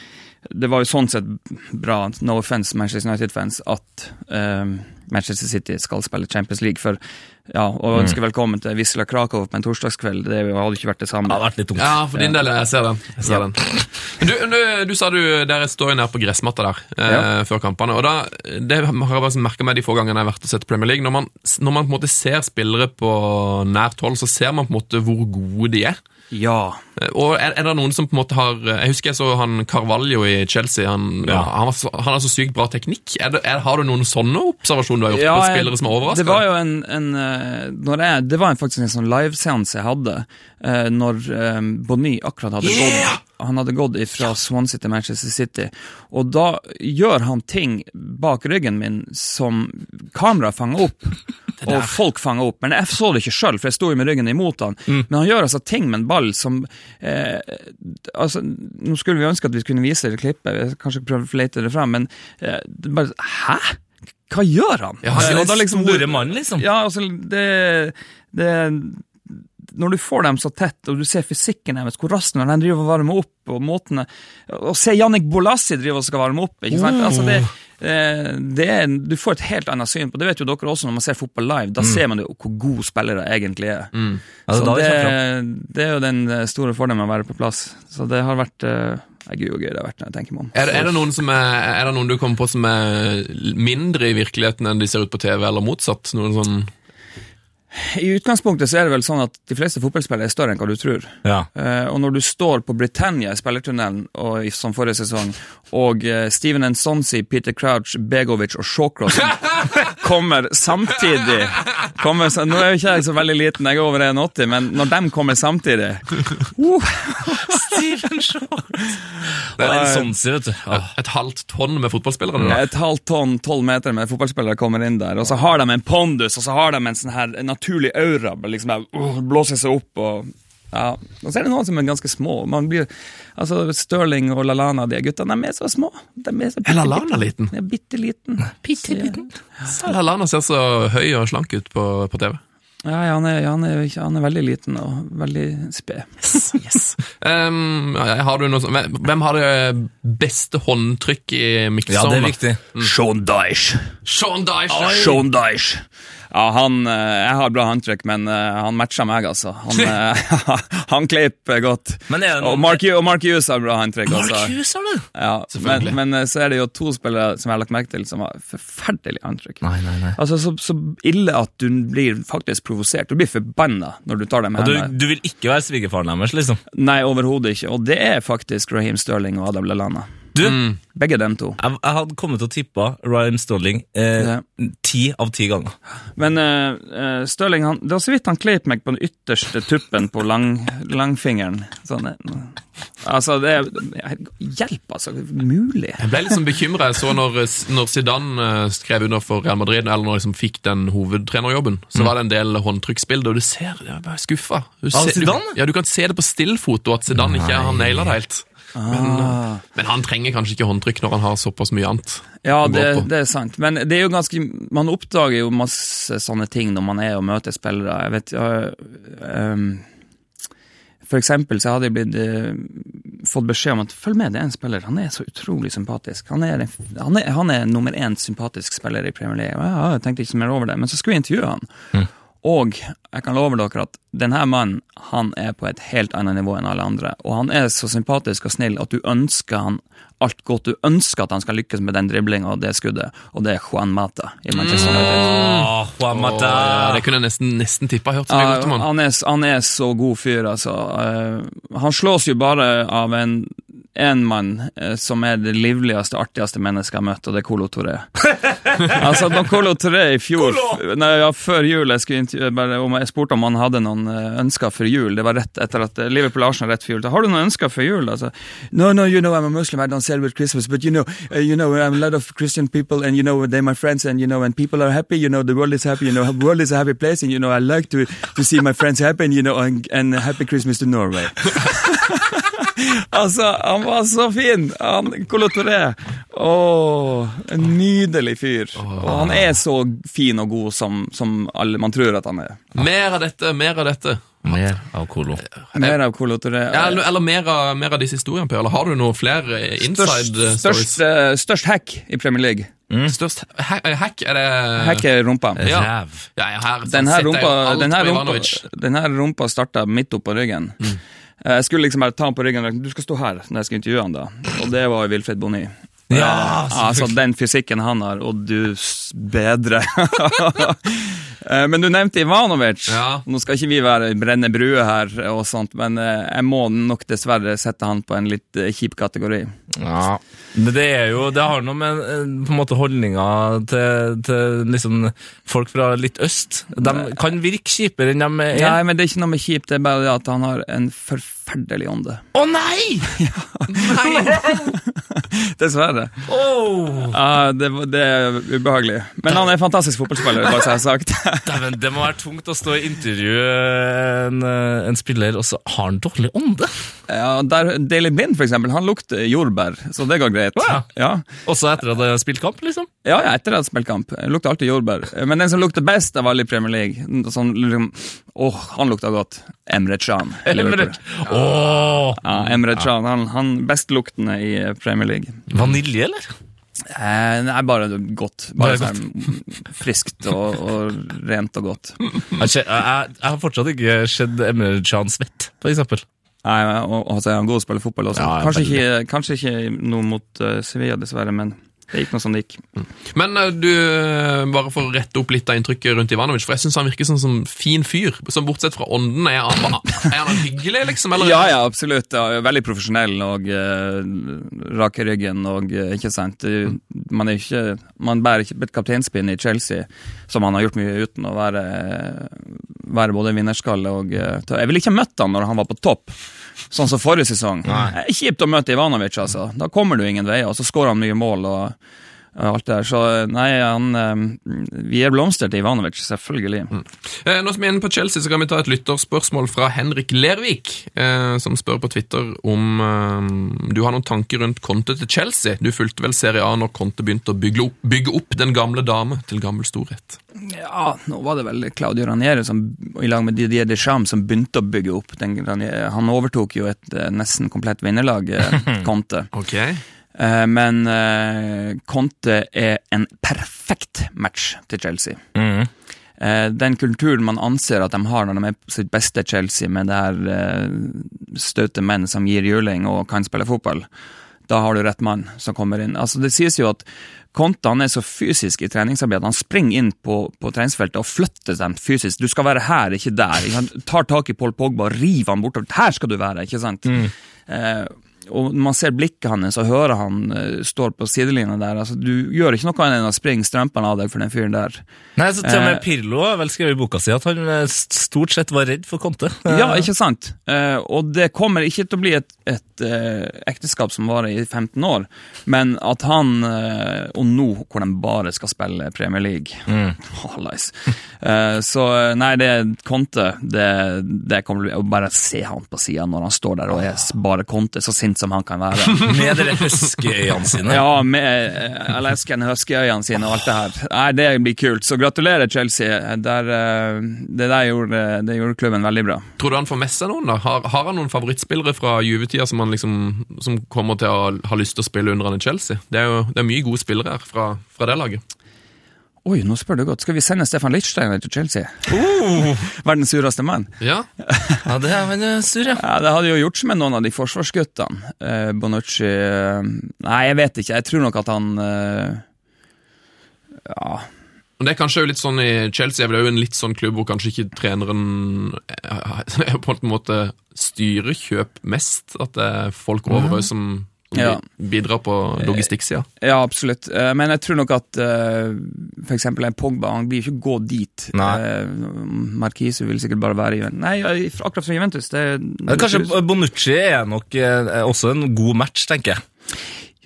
det var jo sånn sett bra, no offense Manchester United-fans, at uh, Manchester City skal spille Champions League. For ja, å ønske mm. velkommen til Wisla Krakow på en torsdagskveld, det hadde ikke vært det samme. Det hadde vært litt tungt. Ja, for din del, jeg ser den. Jeg ser ja. den. Du, du, du, sa du dere står jo nede på gressmatta der eh, ja. før kampene. og da, Det har jeg bare merka meg de få gangene jeg har vært og sett Premier League. Når man, når man på en måte ser spillere på nært hold, så ser man på en måte hvor gode de er. Ja. Eh, og er, er, det noen som på en måte har Jeg husker jeg så han Carvalho i Chelsea. Han, ja. han, var, han har så sykt bra teknikk. Er det, er, har du noen sånne observasjoner du har gjort ja, på spillere som er overraska? Det var jo en, en eh, jeg, Det var faktisk en sånn liveseanse jeg hadde eh, når Bonny akkurat hadde yeah! gått han hadde gått fra Swansea til Manchester City. Og da gjør han ting bak ryggen min som kamera fanger opp. Og folk fanga opp. Men jeg så det ikke sjøl, for jeg sto jo med ryggen imot han. Mm. Men han gjør altså ting med en ball som eh, altså, Nå skulle vi ønske at vi kunne vise det klippet, kanskje prøve å lete det frem, men eh, det bare Hæ? Hva gjør han? Ja, han er den liksom, store mann, liksom. Ja, altså, det, det når du får dem så tett, og du ser fysikken deres, hvor raskt de driver og varmer opp, og måtene Og se Jannik Bolassi driver og skal varme opp. ikke sant? Altså det, eh, det er, du får et helt annet syn på det. vet jo dere også når man ser fotball live. Da mm. ser man jo hvor gode spillere egentlig er. Mm. Altså, så det, det, er jo den eh, store fordelen med å være på plass. Så det har vært eh, Gud, gøy det har vært når jeg tenker meg om. Er, er, det noen som er, er det noen du kommer på som er mindre i virkeligheten enn de ser ut på TV, eller motsatt? Noen sånn i utgangspunktet så er det vel sånn at de fleste fotballspillere er større enn hva du tror. Ja. Uh, og når du står på Britannia i spillertunnelen og, som forrige sesong, og uh, Steven Ensonsi, Peter Crouch, Begovic og Shawcross kommer samtidig kommer, Nå er jo ikke jeg så veldig liten, jeg er over 1,80, men når de kommer samtidig uh, Steven Shawcross! Det er Nsonsi, vet du. Et, et, halvt tonn med fotballspillere? Da. et halvt tonn, tolv meter med fotballspillere kommer inn der, og så har de en pondus, og så har de en sånn her naturlig aura. liksom uh, Blåser seg opp. og ja, Og så er det noen som er ganske små. Man blir, altså Stirling og Lalana, de guttene, de er så små. De er, så er Lalana liten? Ja, bitte liten. Bitte liten. Ja. Lalana ser så høy og slank ut på, på TV. Ja, ja han, er, han, er, han, er, veldig liten og veldig sped. Yes, yes. um, har du noe, hvem har det beste håndtrykk i Mikkelsommer? Ja, det er viktig. Mm. Sean Dyche. Sean Dyche. Sean Dyche. Ja, han, eh, Jeg har bra håndtrykk, men uh, han matcher meg, altså. Han, uh, han kleip godt. Noen... Og Mark, og Mark Hughes har bra håndtrykk. Mark også. Hughes har det? Ja, men, men, så er det jo to spillere som jeg har lagt merke til, som har forferdelig håndtrykk. Nei, nei, nei. Altså, så, så, ille at du blir faktisk provosert. Du blir forbanna når du tar dem med hendene. Du, du, vil ikke være svigerfaren deres, liksom? Nei, overhodet ikke. Og det er faktisk Raheem Sterling og Adam Lallana. Du, Begge dem to. jeg, jeg hadde kommet til å tippe Ryan Stirling eh, Ja. ti av ti ganger. Men uh, Stirling, han, det var så vidt han kleip meg på den ytterste tuppen på lang, langfingeren. Sånn, eh, altså, det er Hjelp, altså. Mulig. Jeg ble litt sånn bekymra så når, når Zidane eh, skrev under for Real Madrid, eller når liksom fikk den hovedtrenerjobben, så var det en del håndtrykksbilder, og du ser Jeg er skuffa. Du, ser- du, ja, du kan se det på stillfoto at Zidane ikke har naila det helt. Men, eh, men han trenger kanskje ikke håndtrykk når han har såpass mye annet. Ja, det, det er sant. Men det er jo ganske Man oppdager jo masse sånne ting når man er og møter spillere. Jeg vet jeg, um For eksempel så hadde jeg blitt øh, fått beskjed om at følg med, det er en spiller. Han er så utrolig sympatisk. Han er, han er, han er nummer én sympatisk spiller i Premier League. Ja, jeg tenkte ikke så mer over det, men så skulle jeg intervjue han. Og jeg kan love dere at denne mannen han er på et helt annet nivå enn alle andre. Og han er så sympatisk og snill at du ønsker han alt godt. Du ønsker at han skal lykkes med den driblinga og det skuddet, og det er Juan Mata i Manchester United. Oh, Juan Mata. Ja, det kunne jeg nesten, nesten tippa. Hørt så mye godt om han. han, er, han er så god fyr, altså. Eh, han slås jo bare av en en mann eh, som er det livligste, artigste mennesket jeg har møtt, og det er Colo Toré. altså, da Colo Toré i fjor, nei, ja, før jul, jeg, skulle intervjue, bare, om jeg spurte om han hadde noen eh, ønsker for jul. Det var rett etter at eh, Liverpool-Arsenal rett for jul. Har du noen ønsker for jul? Altså, no, no, you know I'm a Muslim, I don't celebrate Christmas, but you know, uh, you know, I'm a lot of Christian people, and you know, they're my friends, and you know, when people are happy, you know, the world is happy, you know, the world is a happy place, and you know, I like to, to see my friends happy, and you know, and, and happy Christmas to Norway. altså, han var så fin! Han, Colo Touré. Åh, en nydelig fyr. Og han er så fin og god som, som alle man tror at han er. Mer av dette, mer av dette. Mer av Colo. Mer av Colo Touré. Ja, eller, eller mer, av, mer av disse historiene, Per. Eller har du noe flere eh, inside eh, størst, stories? størst, eh, størst hack i Premier League. Størst ha eh, hack, er det Hack er rumpa. Ja. Ræv. Ja, ja, her Den her rumpa, den her rumpa, den her rumpa starta midt oppå ryggen. Eh, Jeg skulle liksom bare ta han på ryggen og du skal stå her når jeg skal intervjue han da. Og det var Wilfred Boni. Ja, altså Den fysikken han har, og du bedre. Eh, men du nevnte Ivanovic. Ja. Nå skal ikke vi være brenne brue her, og sånt, men eh, jeg må nok dessverre sette han på en litt eh, kjip kategori. Ja. Men det er jo Det har noe med på en måte holdninga til, til liksom folk fra litt øst. De kan virke kjipere enn de er. Nei, men det er ikke noe med kjipt, det er bare det at han har en forferdelig ånde. Å nei! Dessverre. Oh. Uh, det, det er ubehagelig. Men han er en fantastisk fotballspiller, bare så jeg har sagt. Dæven, det må være tungt å stå i intervju en, eh, en spiller, og så har han dårlig ånde. Ja, der, Daily Blind, for eksempel, han lukter jordbær, så det går greit. Ja. Ja, Også etter at jeg har spilt kamp, liksom. ja, ja etter at jeg har spilt kamp. Jeg lukter alltid jordbær. Men den som lukter best av alle i Premier League, sånn, liksom, åh, han lukter godt. Emre Can. Emre- oh. Ja, Emre Can, han, han bestluktende i Premier League. Vanilje, eller? Eh, nei, bare godt. Bare, Bare sånn friskt og, og rent og godt. Jeg, jeg, jeg, har fortsatt ikke sett Emre Can svett, for eksempel. Nei, og, og han er han til å spille fotball også. Ja, kanskje, ikke, kanskje ikke noe mot uh, Sevilla, dessverre, men det gikk noe som det gikk. Men eh, du, eh, bare for å rette opp litt av inntrykket rundt Ivanovic, for jeg syns han virker som en fin fyr. Som bortsett fra ånden, er han, er han hyggelig, liksom? Eller? Ja, ja, absolutt. Ja, veldig profesjonell og uh, rak i ryggen og uh, ikke sant. Mm. Man, er ikke, man bærer ikke et kapteinspinn i Chelsea, som han har gjort mye uten å være, være både vinnerskalle og uh, Jeg ville ikke møtt han når han var på topp. Sånn som forrige sesong. Det er kjipt å møte Ivanovic, altså. Da kommer du ingen veier, og så skårer han mye mål. og alt det der. Så nei, han eh, Vi er blomster til Ivanovic, selvfølgelig. Eh, Nå som vi er inne på Chelsea, så kan vi ta et lytterspørsmål fra Henrik Lervik, eh, som spør på Twitter om eh, du har noen tanker rundt Conte til Chelsea. Du fulgte vel Serie A når Conte begynte å bygge opp, den gamle dame til gammel storhet. Ja, nå var det vel Claudio Ranieri som, i lag med Didier Deschamps som begynte å bygge opp. Den, Ranieri- han overtok jo et eh, nesten komplett vinnerlag, eh, Conte. Ok. Eh, men eh, Conte er en perfekt match til Chelsea. Mm. Eh, den kulturen man anser at de har når de er på sitt beste Chelsea, med det her støte menn som gir juling og kan spille fotball, da har du rett mann som kommer inn. Altså Det sies jo at Conte han er så fysisk i treningsarbeid at han springer inn på, på treningsfeltet og flytter dem fysisk. Du skal være her, ikke der. Han tar tak i Paul Pogba og river han bortover. Her skal du være, ikke sant? Eh, og når man ser blikket hans og hører han uh, står på sidelinja der altså, Du gjør ikke noe annet enn å springe strømpene av deg for den fyren der. Nei, så til og med Eh. Pirlo har vel skrevet i boka si at han eh, stort sett var redd for Conte. Ja, ikke sant? Uh, og det kommer ikke til å bli et, et uh, ekteskap som varer i 15 år, men at han Og nå hvor de bare skal spille Premier League Hallais. Eh, så eh, nei, det er Conte det, det kommer til å bli bare se han på sida når han står der og er bare Conte, så sint som han kan være. Med de huskeøynene sine. Ja, med eh, Alaskan huskyøyene sine og alt det her. Nei, Det blir kult. Så gratulerer, Chelsea. Der, eh, det der gjorde, det gjorde klubben veldig bra. Tror du han får med seg noen? da? Har, har han noen favorittspillere fra Juve-tida som, han liksom, som kommer til å ha lyst til å spille under han i Chelsea? Det er jo det er mye gode spillere her fra, fra det laget. Oi, nå spør du godt. Skal vi sende Stefan Lichtsteiner til Chelsea? Verdens sureste mann. Ja, Ja, det er han eh, sur, ja. Ja, Det hadde jo gjort seg med noen av de forsvarsguttene. Eh, Bonucci eh, Nei, jeg vet ikke. Jeg tror nok at han eh, Ja. Men det er kanskje jo litt sånn i Chelsea det er jo en litt sånn klubb hvor kanskje ikke treneren eh, på en måte styrer kjøp mest. At det er folk over som, som Ja. bidrar på logistikksida. Ja, absolutt. Eh, Men jeg tror nok at uh, f.eks. en Pogba han blir ikke gå dit. Nei. Marquise vil sikkert bare være i Juventus. Nei, akkurat fra Juventus. Det, det Kanskje Bonucci er nok eh, også en god match, tenker jeg.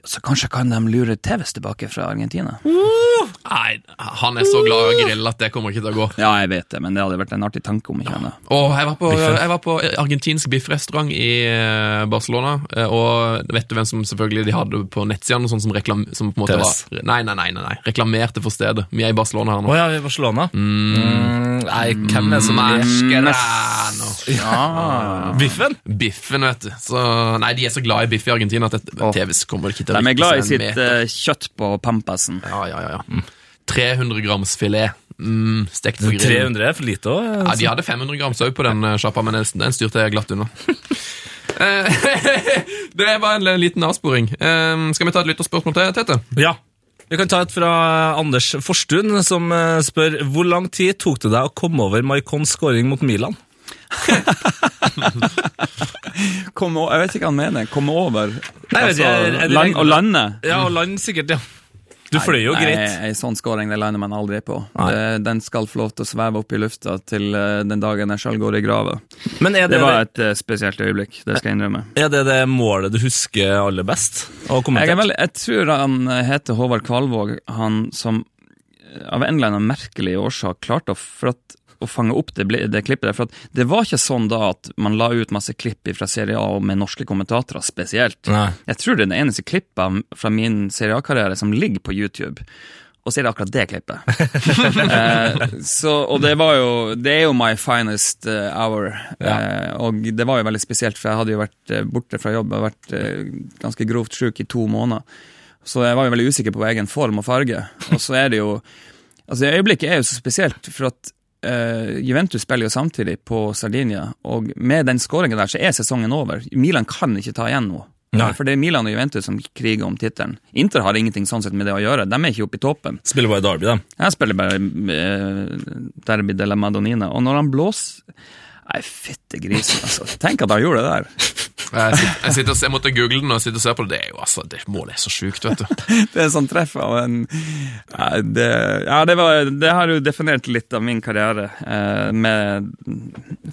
Så kanskje kan de lure Tevez tilbake fra Argentina? Nei, han er så glad i å grille at det kommer ikke til å gå. Ja, jeg vet det, men det hadde vært en artig tanke om ikke annet. Og jeg var på, jeg var på argentinsk biffrestaurant i eh, Barcelona, eh, og vet du hvem som selvfølgelig de hadde på nettsidene, sånn som, reklam, som på en måte Tevez. var Nei, nei, nei, nei, nei, reklamerte for stedet. Vi er i Barcelona her Å nå. ja, i Barcelona? Mm, nei, hvem er det som er Mascherano. Ja. Biffen? Biffen, vet du. Så, nei, de er så glad i biff i Argentina at Tevez. Kommer ikke til å De er glad i sitt meter. eh, kjøtt på pampasen. Ja, ja, ja. ja. 300 grams filet. Mm, stekt på grillen. 300 er for lite òg. Ja, De hadde 500 grams òg på den eh, sjappa, men den styrte jeg glatt unna. Eh, det var en liten avsporing. Eh, Skal vi ta et lytterspørsmål til, Tete? Ja. Vi kan ta et fra Anders Forstuen, som spør hvor lang tid tok det deg å komme over Maikons scoring mot Milan? Kom, o- jeg vet ikke hva han mener. Komme over. Nei, jeg jeg, er det land, å lande. Ja, å lande sikkert, ja. Du fløy jo Nei, greit. Ei sånn scoring det lander man aldri på. Det, den skal få lov til å sveve opp i lufta til eh, den dagen jeg sjøl går i grava. Det, Det var et eh, spesielt øyeblikk, det skal jeg innrømme. er det det målet du husker aller best? Jeg, vel, jeg tror han heter Håvard Kvalvåg, han som eh, av en eller annen merkelig årsak klarte å, for at, å fange opp det, det klippet der. For at det var ikke sånn da at man la ut masse klipp fra Serie A med norske kommentatorer spesielt. Nei. Jeg tror det er den eneste klippet fra min Serie A-karriere som ligger på YouTube. Og så er det akkurat det klippet. eh, så, og det var jo Det er jo my finest eh, hour. Eh, og det var jo veldig spesielt, for jeg hadde jo vært eh, borte fra jobb. og vært eh, ganske grovt sjuk i to måneder. Så jeg var jo veldig usikker på egen form og farge. Og så er det jo Altså, øyeblikket er jo så spesielt, for at eh, Juventus spiller jo samtidig på Sardinia, og med den skåringen der så er sesongen over. Milan kan ikke ta igjen noe. Nei. For det er Milan og Juventus som kriger om tittelen. Inter har ingenting sånn sett med det å gjøre. De er ikke oppe i toppen. Spiller bare Derby, da. Jeg spiller bare uh, Derby de la Madonina. Og når han blåser Nei, fytte grisen, altså. Tenk at han gjorde det der. Jeg, sitter, jeg, sitter, jeg måtte google den og sitter og se på det. Det er jo altså, det målet er så sjukt, vet du. Det er sånn treff av en det, Ja, det, var, det har jo definert litt av min karriere, eh, med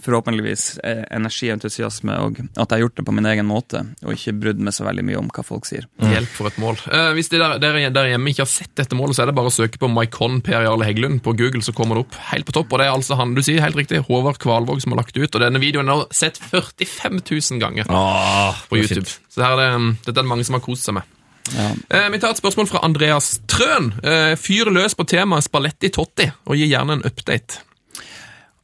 forhåpentligvis eh, energi og entusiasme, og at jeg har gjort det på min egen måte, og ikke brydd meg så veldig mye om hva folk sier. Hjelp for et mål. Eh, hvis dere, der, der hjemme ikke har sett dette målet, så er det bare å søke på Maikon Per Jarle Heggelund på Google, så kommer det opp helt på topp. Og det er altså han, du sier helt riktig, Håvard Kvalvåg som har lagt ut. Og denne videoen nå sett 45 000 ganger Ah, på YouTube. fint. Så her er det, dette er det mange som har kost seg med. Ja. Eh, vi tar et spørsmål fra Andreas Trøen. Eh, fyr løs på temaet Spalletti Totti, og gi gjerne en update.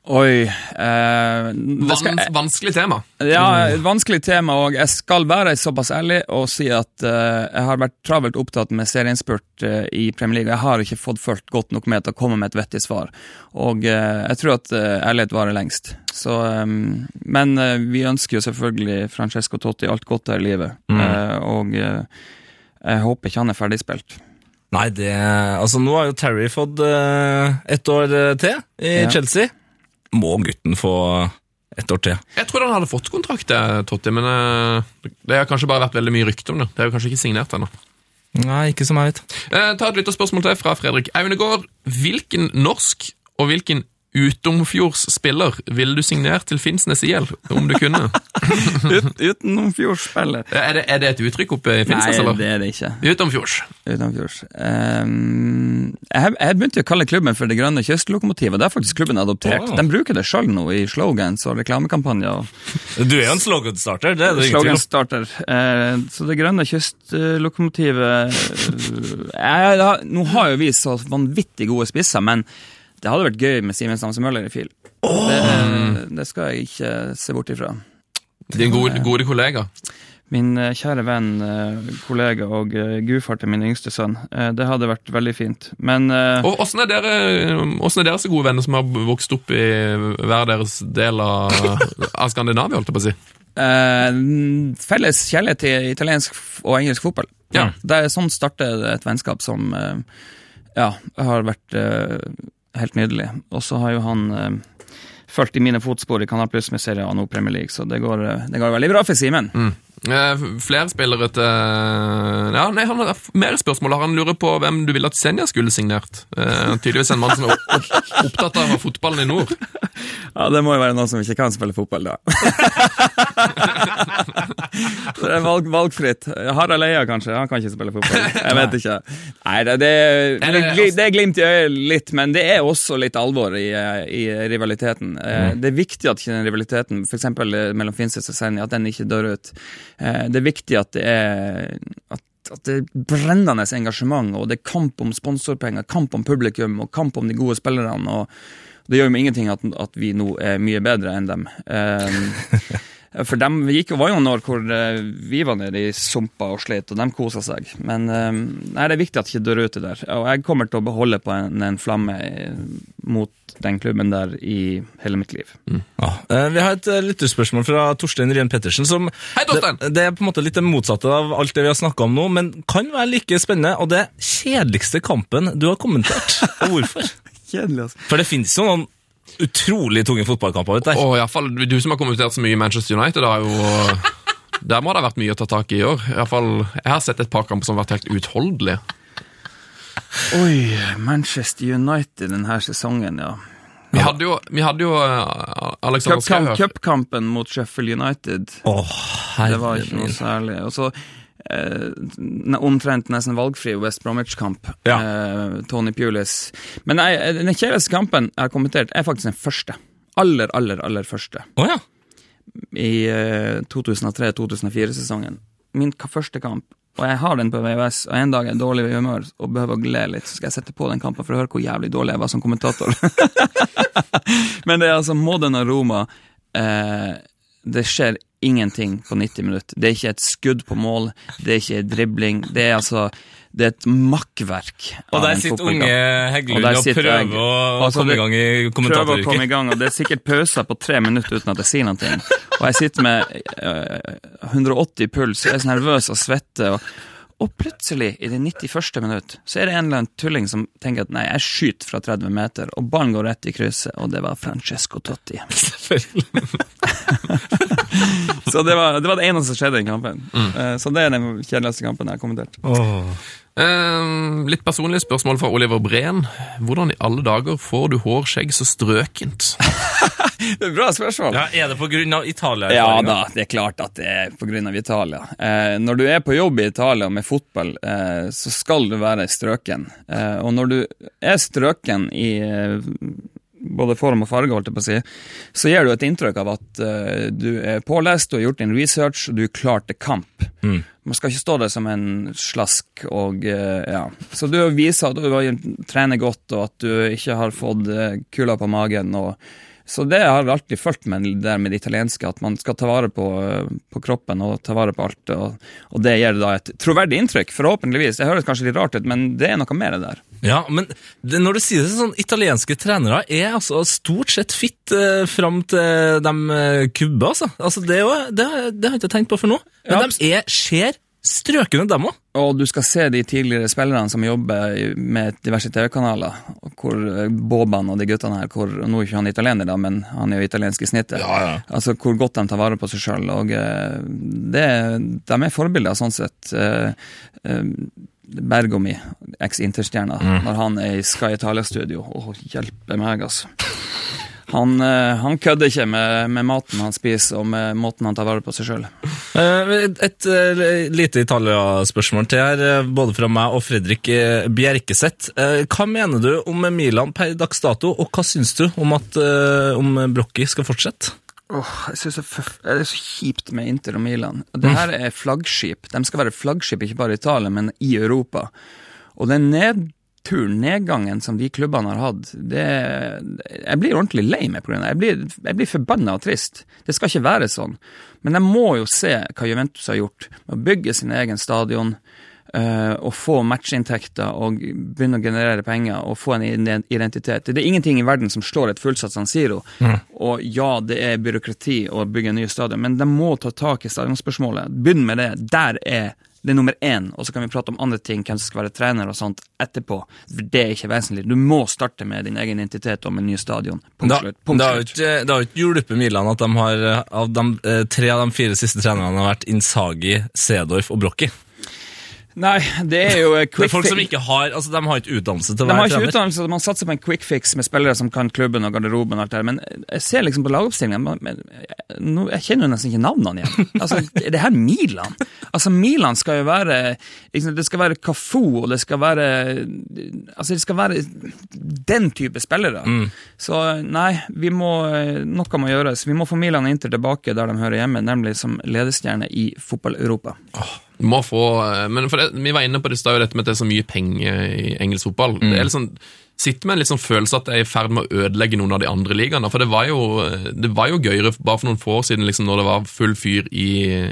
Oi eh, skal, Vans, vanskelig tema. Ja, vanskelig tema, og jeg skal være såpass ærlig og si at eh, jeg har vært travelt opptatt med serieinnspurt eh, i Premier League. Jeg har ikke fått fulgt godt nok med til å komme med et vettig svar. Og eh, jeg tror at uh, ærlighet varer lengst. Så, eh, men eh, vi ønsker jo selvfølgelig Francesco Totti alt godt her i livet, Eh, og eh, jeg håper ikke han er ferdigspilt. Nei, det Altså, nå har jo Terry fått eh, ett år eh, til i Ja. Chelsea. Må gutten få Et år til. Jeg trodde han hadde fått kontrakt, det, Totti, men eh, det har kanskje bare vært veldig mye rykte om det. Det er jo kanskje ikke signert ennå. Nei, ikke som jeg vet. Eh, ta et lytterspørsmål til fra Fredrik Aunegård. Hvilken norsk og hvilken utenfjordsspiller ville du signert til Finnsnes IL, om du kunne? Ut, utenomfjordsspiller. er, det, er det et uttrykk oppe i Finnsnes, Nei, eller? det er det ikke. Utenfjords. Utenfjords. Ehm, jeg, jeg begynte å kalle klubben for Det grønne kystlokomotivet. Det er faktisk klubben adoptert. Åh. De bruker det sjøl nå i slogans og reklamekampanjer. og Du er jo en slogan-starter, det er det ingen tvil om. Sloganstarter. Eh, så Det grønne kystlokomotivet eh, jeg, har- Nå har jo vi så vanvittig gode spisser, men det hadde vært gøy med Simen Stamse Møller i FIL. Det, det skal jeg ikke se bort ifra. Din gode, gode kollega. Min eh, kjære venn, eh, kollega og uh, gudfar til min yngste sønn. Eh, det hadde vært veldig fint. Men eh, Og Åssen er, er dere så gode venner som har vokst opp i hver deres del av, av Skandinavia? holdt jeg på å si? eh, felles kjærlighet til italiensk og engelsk fotball. Ja. Det er sånn starter et vennskap som eh, ja, har vært eh, helt nydelig. Og så har jo han eh, fulgt i mine fotspor i Kanal Pluss med Serie A og nå Premier League, så det går, eh, det går veldig bra for Simen. Eh, flere spillere til Ja, nei, han har mer spørsmål. Han lurer på hvem du ville at Senja skulle signert. Eh, tydeligvis en mann som er opp, opp, opptatt av fotballen i nord. Ja, det må jo være noen som ikke kan spille fotball, da. Så det er valg, valgfritt. Harald Eia, kanskje. Han kan ikke spille fotball. Jeg vet ikke. Nei, det, det, det- er glimt i øyet litt, men det er også litt alvor i, i rivaliteten. Eh, Det er viktig at ikke den rivaliteten, f.eks. mellom Finnsnes og Senja, at den ikke dør ut. Eh, Det er viktig at det er at at det er brennende engasjement, og det er kamp om sponsorpenger, kamp om publikum og kamp om de gode spillerne. og det gjør jo ingenting at, at vi nå er mye bedre enn dem. Eh, for de gikk jo, var jo noen år hvor eh, vi var nede i sumpa og slet, og de kosa seg. Men eh, nei, det er viktig at det ikke dør ute der. Og jeg kommer til å beholde på en, en flamme eh, mot den klubben der i hele mitt liv. Ja. Eh, Vi har et lytterspørsmål fra Torstein Rien Pettersen. som Hei, Torstein! det, det er på en måte litt det motsatte av alt det vi har snakka om nå, men kan være like spennende. Og det kjedeligste kampen du har kommentert. Og hvorfor? Kjedelig, altså. For det finnes jo noen utrolig tunge fotballkamper vet. Og i hvert fall, Du som har kommentert så mye i Manchester United, har jo der må det ha vært mye å ta tak i i år. I hvert fall, Jeg har sett et par kamper som har vært helt uutholdelige. Oi, Manchester United denne sesongen, ja. Vi hadde jo, vi hadde jo eh, Alexander. Cupkampen mot Sheffield United. Åh, Det var ikke noe særlig. Og så eh, omtrent nesten valgfri West Bromwich-kamp. Ja. Eh, Tony Pulis. Men nei, eh, den kjedeligste kampen jeg har kommentert, er faktisk den første. Aller, aller, aller første. Oh, ja. I eh, 2003-2004-sesongen. Min første kamp. Og jeg har den på VVS, og en dag er jeg dårlig i humør og behøver å le litt, så skal jeg sette på den kampen for å høre hvor jævlig dårlig jeg var som kommentator. Men det er altså Modena Roma. Eh, det skjer ingenting på 90 minutter. Det er ikke et skudd på mål, det er ikke dribling. Det er altså det er et makkverk. Og der sitter unge Heggelund Og og, prøver jeg. å Altså, komme i gang i prøver å komme kommentatoryrket. i gang, og det er sikkert pauser på tre minutter uten at jeg sier noe. Og jeg sitter med eh, 180 puls, jeg er så nervøs og svetter. Og, og plutselig, i det 91. minutt, så er det en eller annen tulling som tenker at nei, jeg skyter fra 30 meter, og ballen går rett i krysset, og det var Francesco Totti. Selvfølgelig. så det var, det var det eneste som skjedde i kampen. Mm. så det er den kjedeligste kampen jeg har kommentert. Åh. Eh, litt personlig spørsmål fra Oliver Breen. Hvordan i alle dager får du hår, skjegg så strøkent? Det er bra spørsmål. Ja, Er det på grunn av Ja da, det er klart at det er pga. Italia. Eh, når du er på jobb i Italia med fotball, eh, så skal du være strøken. Eh, og når du er strøken i eh, både form og farge, holdt jeg på å si, så gir du et inntrykk av at uh, du er pålest, du har gjort din research, og du er klar til kamp. Mm. Man skal ikke stå der som en slask og uh, ja. Så du viser at du trener godt, og at du ikke har fått eh, kula på magen. og så det har alltid fulgt med det der med det italienske, at man skal ta vare på, eh, på kroppen og ta vare på alt. Og, og det gir da et troverdig inntrykk, forhåpentligvis. Det høres kanskje litt rart ut, men det er noe mer der. Ja, men det, når du sier det sånn, italienske trenere er altså stort sett fit eh, fram til de eh, kubber, altså. altså det, jo, det, det har jeg ikke tenkt på for nå. Men Ja. de er, ser strøkne, dem òg. Og du skal se de tidligere spillerne som jobber med diverse TV-kanaler. hvor eh, Boban og de guttene her hvor, Nå er ikke han italiener, da, men han er jo italiensk i snittet. Ja, ja. Altså Hvor godt de tar vare på seg sjøl. Eh, de er forbilder sånn sett. Eh, Bergomi, eks-Interstjerna, når han er i Sky Italia-studio. Å, hjelpe meg, altså. Han, eh, han kødder ikke med, med maten han spiser, og med måten han tar vare på seg sjøl. Eh, Et, et eh, lite Italia-spørsmål til her, både fra meg og Fredrik Bjerkeseth. Hva mener du om Milan per dags dato, og hva syns du om at om Brocchi skal fortsette? Åh, jeg synes det, er så kjipt med Inter og Milan. Det her er flaggskip. De skal være flaggskip ikke bare i Italia, men i Europa. Og det er nedturen, nedgangen som de klubbene har hatt, det Jeg blir ordentlig lei meg av det. Jeg blir, jeg blir forbanna og trist. Det skal ikke være sånn. Men jeg må jo se hva Juventus har gjort med å bygge sin egen stadion. eh, og få matchinntekter og begynne å generere penger og få en identitet. Det er ingenting i verden som slår et fullsatt San Siro. Og ja, det er byråkrati å bygge en ny stadion, men de må ta tak i stadionspørsmålet. Begynn med det. Der er det er nummer én, og så kan vi prate om andre ting, hvem som skal være trener og sånt etterpå. Det er ikke vesentlig. Du må starte med din egen identitet og en ny stadion. Punkt slutt. Det har jo ikke, ikke hjulpet Milan at de har, eh, av de, eh, tre av de fire siste trenerne har vært Insagi, Sedorf og Brocchi. Nei, det er jo quick er folk som ikke har altså de har ikke utdannelse til å De har være trener. utdannelse, man satser på en quick fix med spillere som kan klubben og garderoben og alt det der, men jeg ser liksom på lagoppstillingen, jeg- kjenner jo nesten ikke navnene igjen. Altså, det her Milan? Altså, Milan skal jo være, liksom, det skal være Kafo, og det skal være, altså det skal være den type spillere. Mm. Så nei, vi må, noe må gjøres. Vi må få Milan og Inter tilbake der de hører hjemme, nemlig som ledestjerne i fotball-Europa. Du må få, eh, men for det, Vi var inne på det dette med at det er så mye penger i engelsk fotball. Det er sånn, Sitter med en sånn følelse at det er i ferd med å ødelegge noen av de andre ligaene. For det var jo, det var jo gøyere bare for noen få år siden, liksom, når det var full fyr i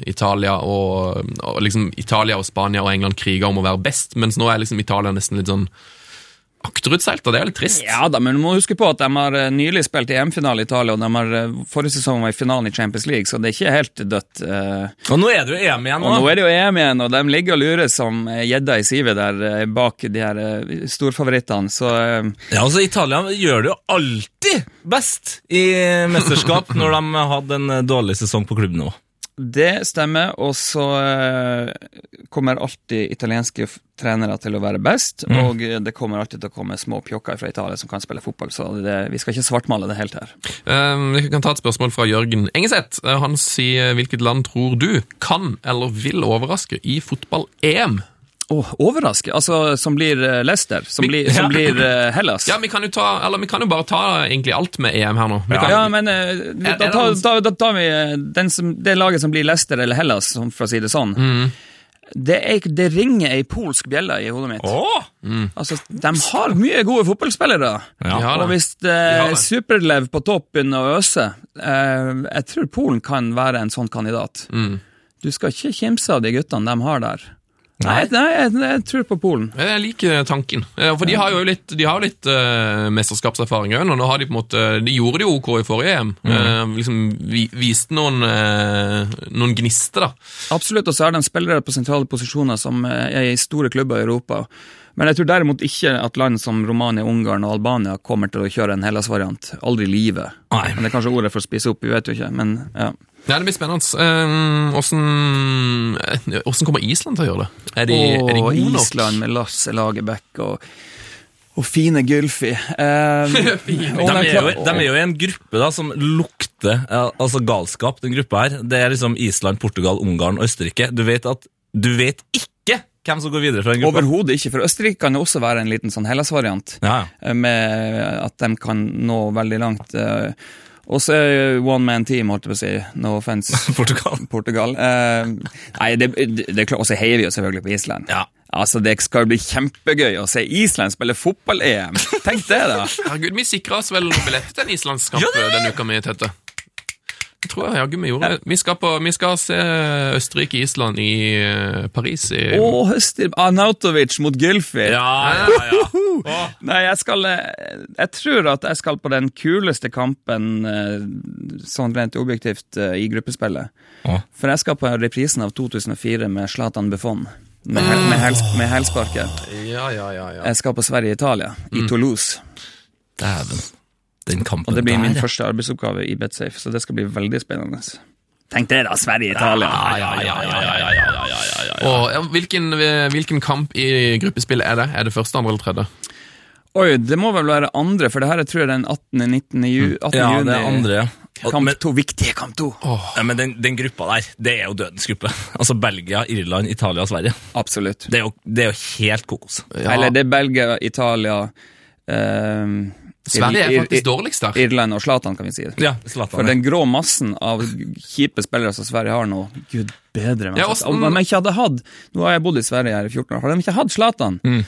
Italia, og, og liksom Italia og Spania og England kriga om å være best, mens nå er liksom Italia nesten litt sånn akterutseilt, og det er litt trist. Ja da, men du må huske på at de har eh, nylig spilt EM-finale i Italia, og de har eh, forrige sesong var i finalen i Champions League, så det er ikke helt dødt. eh. Og nå er det jo EM igjen. Og nå Nå. er det jo EM igjen, og de ligger og lurer som gjedda i sivet der bak de her storfavorittene, så Ja, altså Italia gjør det jo alltid best i mesterskap når de hadde en dårlig sesong på klubbnivå. Det stemmer. Og så eh, kommer alltid italienske trenere til å være best, og eh, det kommer alltid til å komme små pjokker fra Italia som kan spille fotball, så det, vi skal ikke svartmale det helt her. Um, vi kan ta et spørsmål fra Jørgen Engeseth. Uh, Han sier hvilket land tror du kan eller vil overraske i fotball-EM? Åh, overraske? Altså, som blir eh, Leicester? Som blir, som blir eh, Hellas? Ja, vi kan jo ta, eller vi kan jo bare ta egentlig alt med EM her nå. Vi Ja. kan, Ja, men eh, da, er det da, da tar vi den som, det laget som blir Leicester eller Hellas, for å si det sånn. Mm. Det, er, det ringer ei polsk bjelle i hodet mitt. Åh! Altså, De har mye gode fotballspillere. Ja. Ja, og hvis eh. Superlev på topp begynner å øse eh, Jeg tror Polen kan være en sånn kandidat. Mm. Du skal ikke kimse av de guttene de har der. Nei, nei jeg, jeg tror på Polen. Jeg liker tanken. For de har jo litt, de har litt uh, mesterskapserfaring òg. De måte De gjorde det jo OK i forrige EM. Eh, liksom vi, Viste noen, uh, noen gnister, da. Absolutt, og så er det spillere på sentrale posisjoner som er i store klubber i Europa. Men jeg tror derimot ikke at land som Romania, Ungarn og Albania kommer til å kjøre en Hellas-variant. Aldri i livet. Men det er kanskje ordet for å spise opp, vi vet jo ikke. Men ja. Ja, Det blir spennende. Eh, Åssen eh, hvordan kommer Island til å gjøre det? Er de, er de gode nok? Island med Lasse Lagerbäck og, og fine Gylfi. Um, De er, jo, de er jo i en gruppe da som lukter eh, altså galskap, den gruppa her. Det er liksom Island, Portugal, Ungarn og Østerrike. Du vet at du vet ikke hvem som går videre fra den gruppa. Overhodet ikke, for Østerrike kan jo også være en liten sånn Hellas-variant. Ja, eh, Med at de kan nå veldig langt. eh, Og så er one man team, holdt jeg på å si. No offense. Portugal. Portugal. Eh, nei, det, det, Og så heier vi jo selvfølgelig på Island. Ja. Altså, Det skal bli kjempegøy å se Island spille fotball-EM. Tenk det, da! Herregud, Vi sikra oss vel billett til en islandskamp denne uka mi, Tette. Det tror jeg jaggu vi gjorde. Vi skal, på, vi skal se Østerrike-Island i eh, Paris. I, Å, Høstir Arnautovic mot Gylfi! Ja, ja, ja. Nei, jeg skal eh, Jeg tror at jeg skal på den kuleste kampen eh, sånn rent objektivt i gruppespillet. Oh. For jeg skal på reprisen av 2004 med Zlatan Buffon. med, hel, med, med helsparket. Ja, ja, ja, ja. Jeg skal på Sverige-Italia, i Toulouse. Dæven. Den kampen Og det blir min der, min første arbeidsoppgave i BetSafe, så det skal bli veldig spennende. Tenk det, da. Sverige-Italia. Ja, ja, hvilken, hvilken kamp i gruppespillet er det? Er det første, andre eller tredje? Oi, det må vel være andre, for det her jeg tror jeg er den 18. 19. Ju, 18. Ja, juni. det er andre, ja. Kamp men- to, viktige kamp to. Ja, men den, den gruppa der, det er jo dødens gruppe. Altså Belgia, Irland, Italia og Sverige. Absolutt. Det er jo, det er jo helt kokos. Ja. Eller det er Belgia, Italia ehm, Sverige er faktisk dårligst der. Irland og Zlatan, kan vi si. Ja, For den grå massen av kjipe spillere som Sverige har nå, gud bedre. Ja, også, om de ikke hadde hatt Nå har jeg bodd i Sverige her i 14 år. Har de ikke hatt Zlatan? Mm.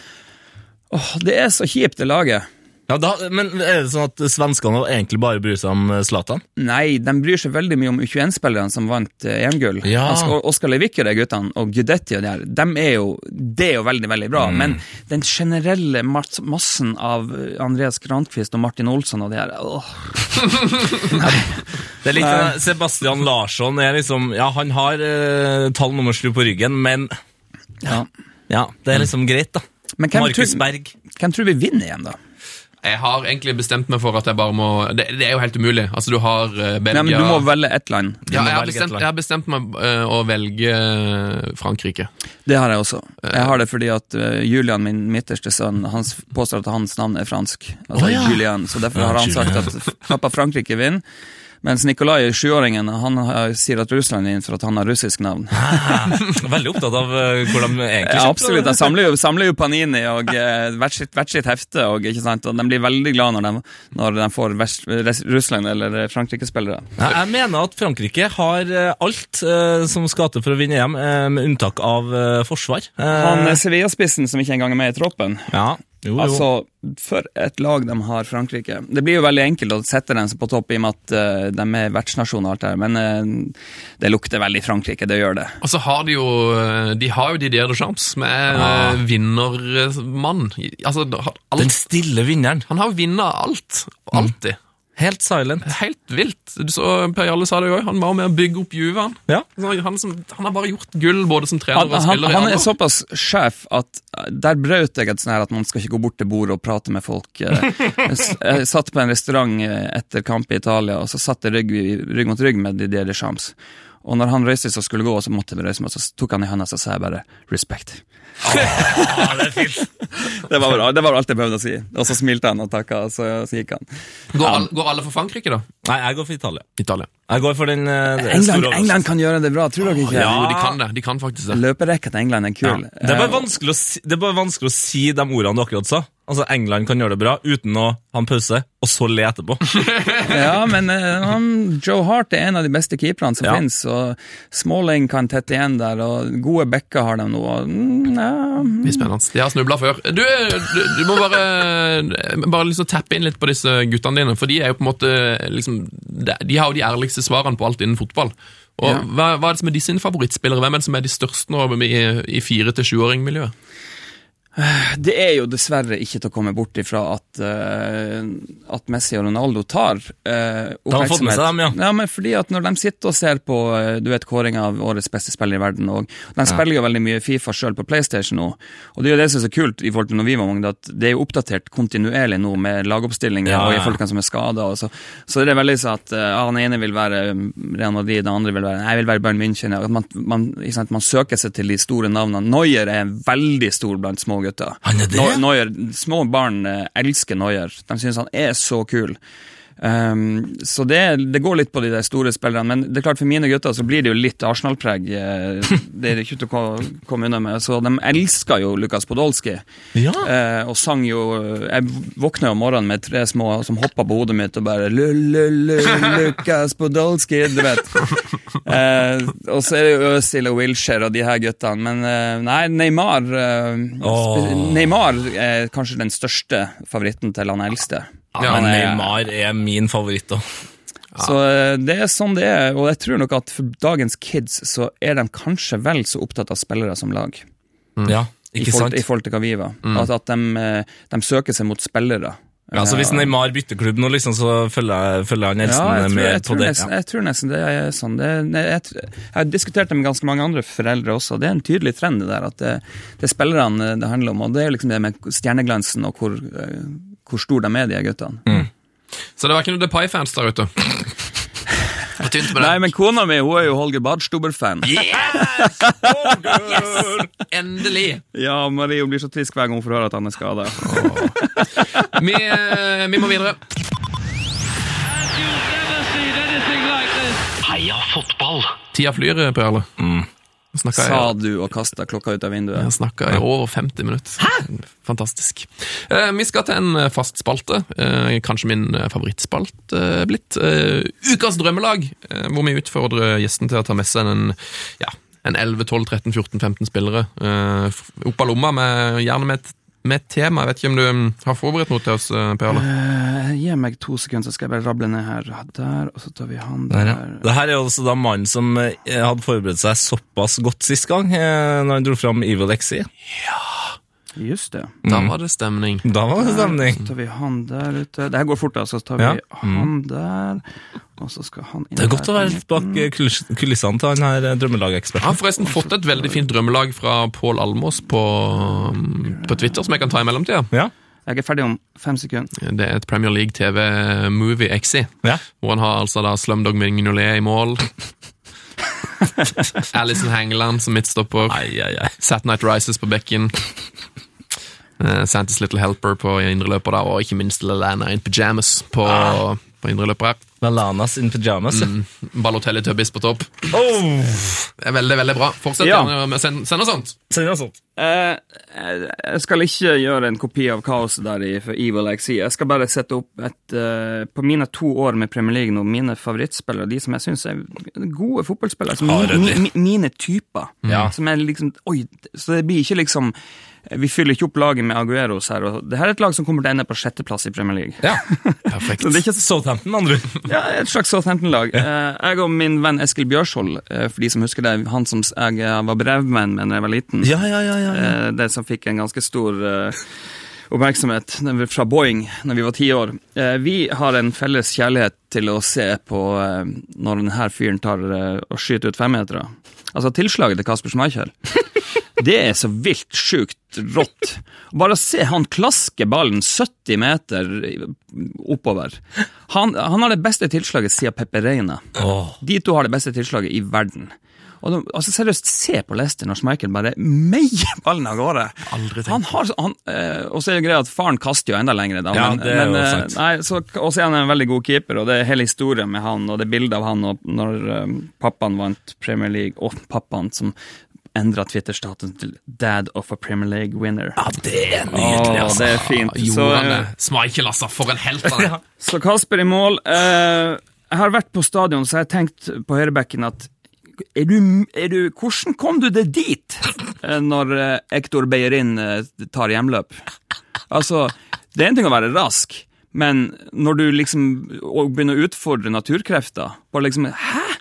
Åh, det er så kjipt, det laget. Ja, da, men er det sånn at svenskene egentlig bare bryr seg om eh, Zlatan? Nei, de bryr seg veldig mye om U21-spillerne som vant eh, EM-gull. Ja. Oskar, Levik og de guttene, og Gudetti og de her, de er jo, det er jo veldig, veldig bra. Mm. Men den generelle massen av eh, Andreas Grankvist og Martin Olsson og de her, åh, Det er litt sånn, Sebastian Larsson er liksom Ja, han har eh, tall nummer sju på ryggen, men ja. ja, det er liksom greit, da. Men hvem Markus Berg. Hvem tror vi vinner igjen, da? Jeg har egentlig bestemt meg for at jeg bare må Det, det er jo helt umulig. Altså, du har uh, Belgia Nei, men du må velge ett land. ja, jeg, har bestemt, jeg har bestemt meg eh, å velge eh, Frankrike. Det har jeg også. Jeg har det fordi at eh, Julian, min midterste sønn, han påstår at hans navn er fransk. Altså oh, ja. Julian, Så derfor har han sagt at pappa Frankrike vinner. Mens Nikolai, sjuåringen, han sier at Russland er inn for at han har russisk navn. Veldig opptatt av eh, hvor de egentlig Ja, absolutt. De samler samler jo Panini og uh, hvert, sitt, hvert sitt hefte, og, og de blir veldig glad når de, når de får Russland- eller Frankrike-spillere. Jeg mener at Frankrike har eh, alt eh, som skal til for å vinne EM, eh, med unntak av eh, forsvar. Eh, Han eh, Sevilla-spissen som ikke engang er med i troppen. ja, jo, jo. Altså, for et lag de har, Frankrike. Det blir jo veldig enkelt å sette dem på topp i og med at uh, de er vertsnasjon og alt det her, men uh, det lukter veldig Frankrike, det gjør det. Og så har de jo eh, De har jo Didier Deschamps, som er uh, vinnermann. Altså, alt, Den stille vinneren. han har vunnet alt. Alltid. Helt silent. Helt vilt. Så Per Jarle sa det jo òg, han var med å bygge opp Juve. Han. Ja. Han, som, han har bare gjort gull både som trener Han, og spiller. Han, han er såpass sjef at eh, der brøt jeg et sånn her at man skal ikke gå bort til bordet og prate med folk. Eh, Jeg, satt på en restaurant eh, etter kamp i Italia, og så satt jeg rygg, rygg mot rygg med Didier Deschamps. Og når han røyste seg og skulle gå, så måtte vi røyse meg, så tok han i hånda, så sa jeg bare 'respect'. Ja, det er fint. Det var, bra. det var alt jeg behøvde å si. Og så smilte han og takka, og så, så gikk han. Går, alle, går alle for Frankrike, da? Nei, jeg går for Italia. Italia. Jeg går for den, eh, den England, store England kan gjøre det bra, tror dere ikke? Ja. Jo, de kan det. De kan faktisk det. Løperekka til England er kul. Det er, bare Eh, vanskelig å si, det er bare vanskelig å si de ordene du akkurat sa. Altså, England kan gjøre det bra uten å ha en pause, og så le etterpå. ja, men eh, han, Joe Hart er en av de beste keeperne som Ja. finnes, og Smalling kan tette igjen der, og gode backer har de nå. og, Mm, ja. Det blir spennende. De har snubla før. Du, du, du må bare, bare liksom tappe inn litt på disse guttene dine, for de er jo på en måte liksom, De de har jo de ærligste svarene på alt innen fotball. Og Ja. hva, hva er det som er de sine favorittspillere? Hvem er det som er de største nå i, i fire- til sjuåringmiljøet? Det er jo dessverre ikke til å komme bort ifra at, uh, at Messi og Ronaldo tar uh, med seg dem, ja. ja. men fordi at når de sitter og ser på eh, du vet, kåringa av årets beste spiller i verden, og de spiller jo veldig mye Fifa sjøl på PlayStation nå, og det er jo det som er så kult i forhold til når vi var mange, at det er jo oppdatert kontinuerlig nå med lagoppstillinger Ja, og i ja. hvem som er skada. Så, så det er veldig sånn at uh, han ene vil være Real Madrid, den andre vil være jeg vil være Bayern München. ja, man, man, sant, man søker seg til de store navnene. Neuer er veldig stor blant små gutter. Han er det? Neu- Neuer, små barn eh, elsker Noyer. De syns han er så kul. Um, så det, det går litt på de store spillerne, men det er klart for mine gutter så blir det jo litt Arsenal-preg. eh, Det er det ikke til å komme unna med. Så de elsker jo Lukas Podolsky. Ja. Uh, og sang jo Jeg våkna om morgenen med tre små som hoppa på hodet mitt og bare «Lu-lu-lu, Lukas Podolsky, du vet. Uh, og så er det jo Øzil og Wilshere og de her guttene, men uh, nei, Neymar eh, Åh. Neymar er kanskje den største favoritten til han eldste. Ja, Men, eh, Neymar er min favoritt. da. Så eh, det er sånn det er, og jeg tror nok at for dagens kids så er de kanskje vel så opptatt av spillere som lag. Ja, i ikke forhold, sant? i forhold til hva vi var. At, at de, eh, de søker seg mot spillere. Ja, så Hvis Neymar bytter klubb nå, liksom, så følger, følger han Ja, Elsen jeg tror, med jeg, på det? nesten, jeg tror nesten det er sånn. Det, jeg, jeg har diskutert det med ganske mange andre foreldre også. Det er en tydelig trend det der, at det, det er spillerne det handler om. Og det er liksom det med stjerneglansen og hvor, eh, hvor stor de er, de guttene. guttene. Så det var ikke noe Depay-fans der ute. Nei, men kona mi hun er jo Holger Badstuber-fan. Endelig! Ja, Marie hun blir så trist hver gang hun får høre at han er skada. Vi, eh, vi må videre. Heia fotball! Tida flyr, Perle. Jarle. Snakka Sa du og kasta klokka ut av vinduet. jeg snakka i over 50 minutter. Fantastisk. Eh, vi skal til en eh, fast spalte. Eh, kanskje min favorittspalt favorittspalte eh, blitt. Eh, ukas drømmelag, eh, hvor vi utfordrer gjesten til å ta med seg en, ja, en 11-12-13-14-15 spillere eh, opp av lomma, med, gjerne med et, med et tema. Jeg vet ikke om du mm, har forberedt noe til oss, eh, Per Arne? Uh, Gi meg to sekunder, så skal jeg bare rable ned her. Der, og så tar vi han Der, der. ja. Det her er altså da mannen som eh, hadde forberedt seg såpass godt sist gang, eh, når han dro fram Evil XI. Just det. Da var det stemning. Da var det stemning. Så tar vi han der ute. Det her går fort, da. Så tar vi Ja. han der, og så skal han inn Det er godt å være litt bak eh, kuliss- kulissene til han her drømmelageksperten. Jeg har forresten fått et veldig fint drømmelag fra Pål Almås på, mm, på Twitter, som jeg kan ta i mellomtida. Ja. Jeg er ferdig om fem sekunder. Det er et Premier League TV-movie Exi, ja. hvor han har altså da Slumdog Mignolet i mål. Alison Hangeland som midtstopper. Ai, ai, ai. Sat Night Rises på bekken. Eh, Santas Little Helper på indreløper der, og ikke minst Lana in pyjamas på, på indreløper her. Lalanas in pyjamas. Mm. Balotelli Tubbis på topp. Oh! Det er veldig, veldig bra. Fortsett Ja. med å sende, noe sånt. Send oss sånt. Eh, jeg skal ikke gjøre en kopi av kaoset der i for Evil XI. Jeg skal bare sette opp et eh, På mine to år med Premier League nå, mine favorittspillere, de som jeg syns er gode fotballspillere, mi, mi, mine typer. Ja. Som er liksom Oi, så det blir ikke liksom Vi fyller ikke opp laget med Agueros her. og Det her er et lag som kommer til å ende på sjetteplass i Premier League. Ja. Perfekt. Så det er ikke Southampton, andre ja, et slags Southampton-lag. Ja. jeg og min venn Eskil Bjørsvold, eh, for de som husker det, han som jeg eh, var brevvenn med da jeg var liten. Ja, ja, ja, ja, ja. Eh, det som fikk en ganske stor eh, oppmerksomhet fra Boeing når vi var ti år. Eh, vi har en felles kjærlighet til å se på eh, når denne fyren tar eh, og skyter ut femmetere. Altså tilslaget til Kasper Schmeichel. Det er så vilt sjukt rått. Bare se han klaske ballen 70 meter oppover. Han, han har det beste tilslaget siden Pepe Reina. Åh. De to har det beste tilslaget i verden. Og de, altså Seriøst, se på Leicester når Schmeichel bare meier ballen av gårde. Aldri Han har, han, øh, og så er det greia at faren kaster jo enda lenger. Da, Ja, men, det er men, eh, sant. Nei, så, og så er han en veldig god keeper, og det er hele historien med han, og det bildet av han og når øh, pappaen vant Premier League, og pappaen som endra Twitter-statusen til 'Dad of a Premier League winner'. Ja, det er nydelig, Åh, altså. det er fint. Så, eh, det? Schmeichel, altså. For en helt han er. så Kasper i mål. Uh, jeg har vært på stadion, så jeg har tenkt på høyrebekken at er du, er du, hvordan kom du deg dit eh, når uh, Ektor Beyerin tar hjemløp? Altså, det er en ting å være rask, men når du liksom begynner å utfordre naturkrefter bare liksom, Hæ?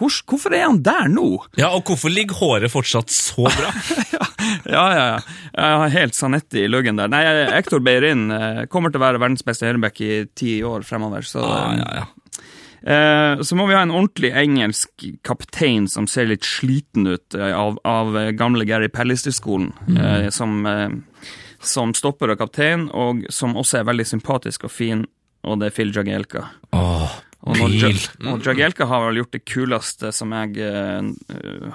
Hvor, hvorfor er han der nå? Ja, og hvorfor ligger håret fortsatt så bra? Ja, ja, ja. Jeg har helt Sanetti i luggen der. Nei, Ektor Beirin eh, kommer til å være verdens beste høyreback i ti år fremover. Så, ah, ja, ja. Eh, så må vi ha en ordentlig engelsk kaptein som ser litt sliten ut eh, av, av gamle Gary Pallister-skolen. eh, som, eh, som stopper og kaptein, og som også er veldig sympatisk og fin, og det er Phil Jagielka. Åh, Og, når og Jagielka har vel gjort det kuleste som jeg eh,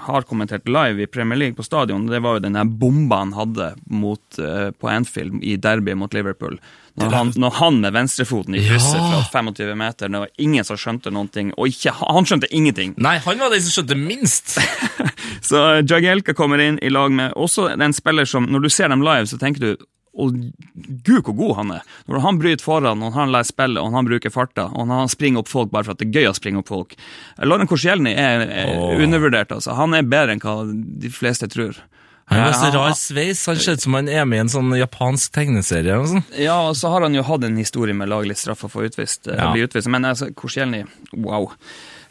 har kommentert live i Premier League på stadion. Det var jo den der bomba han hadde mot, uh, på Anfield i derby mot Liverpool. Når han, når han med venstrefoten i krysset Ja. fra 25 meter, det var ingen som skjønte noen ting, og ikke, han skjønte ingenting. Nei, han var den som skjønte minst. Så Jagielka kommer inn i lag med også en spiller som, når du ser dem live, så tenker du å gud, hvor god han er. Når han bryter foran, og han lærer spillet, og han bruker farta, og han springer opp folk bare for at det er gøy å springe opp folk. Lauren Korsielny er, er oh. undervurdert, altså. Han er bedre enn hva de fleste tror. Han har så rar sveis. Han ser ut som han er med i en sånn japansk tegneserie. Og sånn. Ja, og så har han jo hatt en historie med å straff og få utvist, å Ja. bli utvist. Men altså, Korsielny, wow.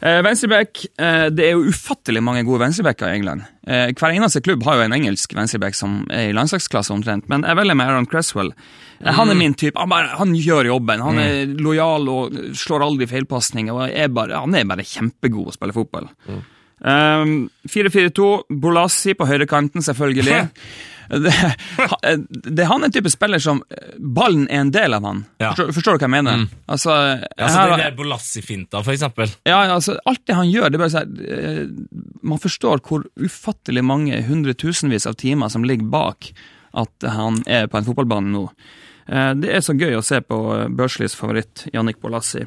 Eh, venstreback, eh, det er jo ufattelig mange gode venstrebacker i England. Eh, hver eneste klubb har jo en engelsk venstreback som er i landslagsklasse omtrent, men jeg velger med Aaron Cresswell. Eh, han er min type. Han, bare, han gjør jobben. Han er lojal og slår aldri bare, Han er bare kjempegod å spille fotball. Um, 4-4-2, Bolassi på høyrekanten, selvfølgelig. Det, ha- han er en type spiller som Ballen er en del av han. Ja. Forstår, forstår du hva jeg mener? Altså, Ja, så her- Den der Bolassi-finta, for eksempel. ja, altså, alt det han gjør, det er bare sånn Man forstår hvor ufattelig mange hundretusenvis av timer som ligger bak at han er på en fotballbane nå. Eh, Det er så gøy å se på eh, Børslis favoritt, Jannik Bolassi.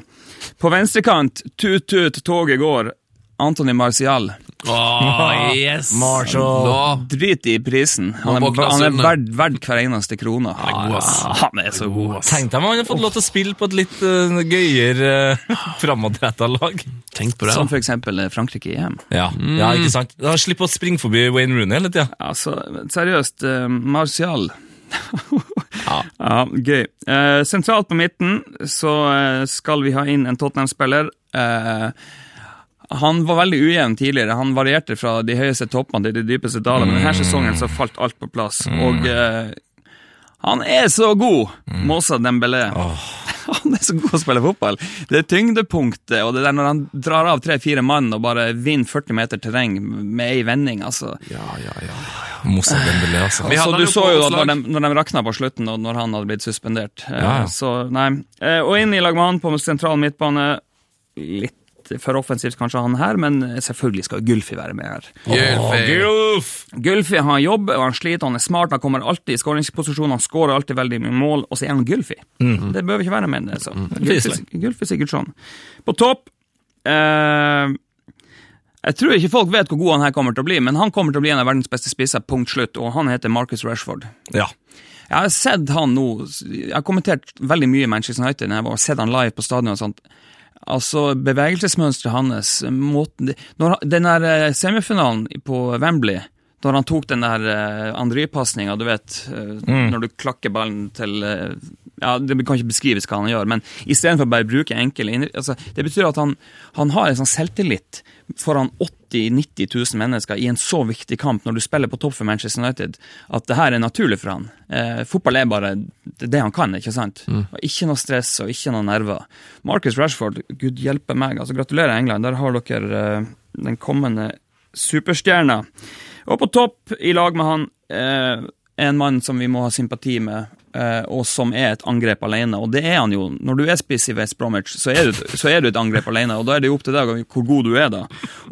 På venstrekant, tut-tut, toget går, Antony Marcial. Åh, yes! Marshall. Nå, Drit i prisen. Han er, han er verd, verd hver eneste krone. er god. Ah, Han er så god. Tenk deg om han hadde fått lov til å spille på et litt uh, gøyere uh, framadretta lag. tenk på det. Som for eksempel eh, Frankrike i EM. Ja, ja ikke sant? Da Slipp å springe forbi Wayne Rooney hele tida. Altså, seriøst, uh, Martial ja. gøy. Uh, sentralt på midten så eh, skal vi ha inn en Tottenham-spiller. Eh, han var veldig ujevn tidligere. Han varierte fra de høyeste toppene til de dypeste dalene, men denne sesongen så falt alt på plass. Og eh, han er så god, Mosa Dembélé. Han er så god å spille fotball. Det tyngdepunktet, og det der når han drar av tre-fire mann og bare vinner 40 meter terreng med ei vending, altså. Ja, ja, ja. Moussa Dembélé, altså. Vi Så hadde du jo så jo da når de, når de rakna på slutten, og når han hadde blitt suspendert. Eh, Ja, ja. Så nei. Eh, Og inn i lag med han på sentral midtbane. Litt for offensivt kanskje han her, men selvfølgelig skal Gulfi være med her. Gylfi. Gulf! Gulfi har jobb, og han sliter, han er smart, han kommer alltid i skåringsposisjon, han skårer alltid veldig mye mål, og så er han Gulfi. Det bør vi ikke være med enn det. Så. sikkert Gylfi Sigurdsson. På topp eh, Jeg tror ikke folk vet hvor god han her kommer til å bli, men han kommer til å bli en av verdens beste spisser, punkt slutt, og han heter Marcus Rashford. Ja. Jeg har sett han nå Jeg har kommentert veldig mye Manchester United når jeg har sett han live på stadion og sånt. Altså, bevegelsesmønsteret hans måten, når, Den der eh, semifinalen på Wembley, når han tok den der uh, Andry-pasninga, du vet mm. Når du klakker ballen til eh, Ja, Det kan ikke beskrives hva han gjør, men istedenfor bare å bruke enkle. Altså, det betyr at han, han har en sånn selvtillit foran 80 000-90 000 mennesker i en så viktig kamp når du spiller på topp for Manchester United, at det her er naturlig for han. Eh, fotball er bare det, han kan, ikke sant? Og Ikke noe stress og ikke noe nerver. Marcus Rashford, gud hjelpe meg. altså Gratulerer, England. Der har dere eh, den kommende superstjerna. Og på topp, i lag med han, eh, en mann som vi må ha sympati med, og som er et angrep alene. Og det er han jo. Når du er spiss i West Bromwich, så er, du, så er du et angrep alene, og da er det jo opp til deg hvor god du er, da.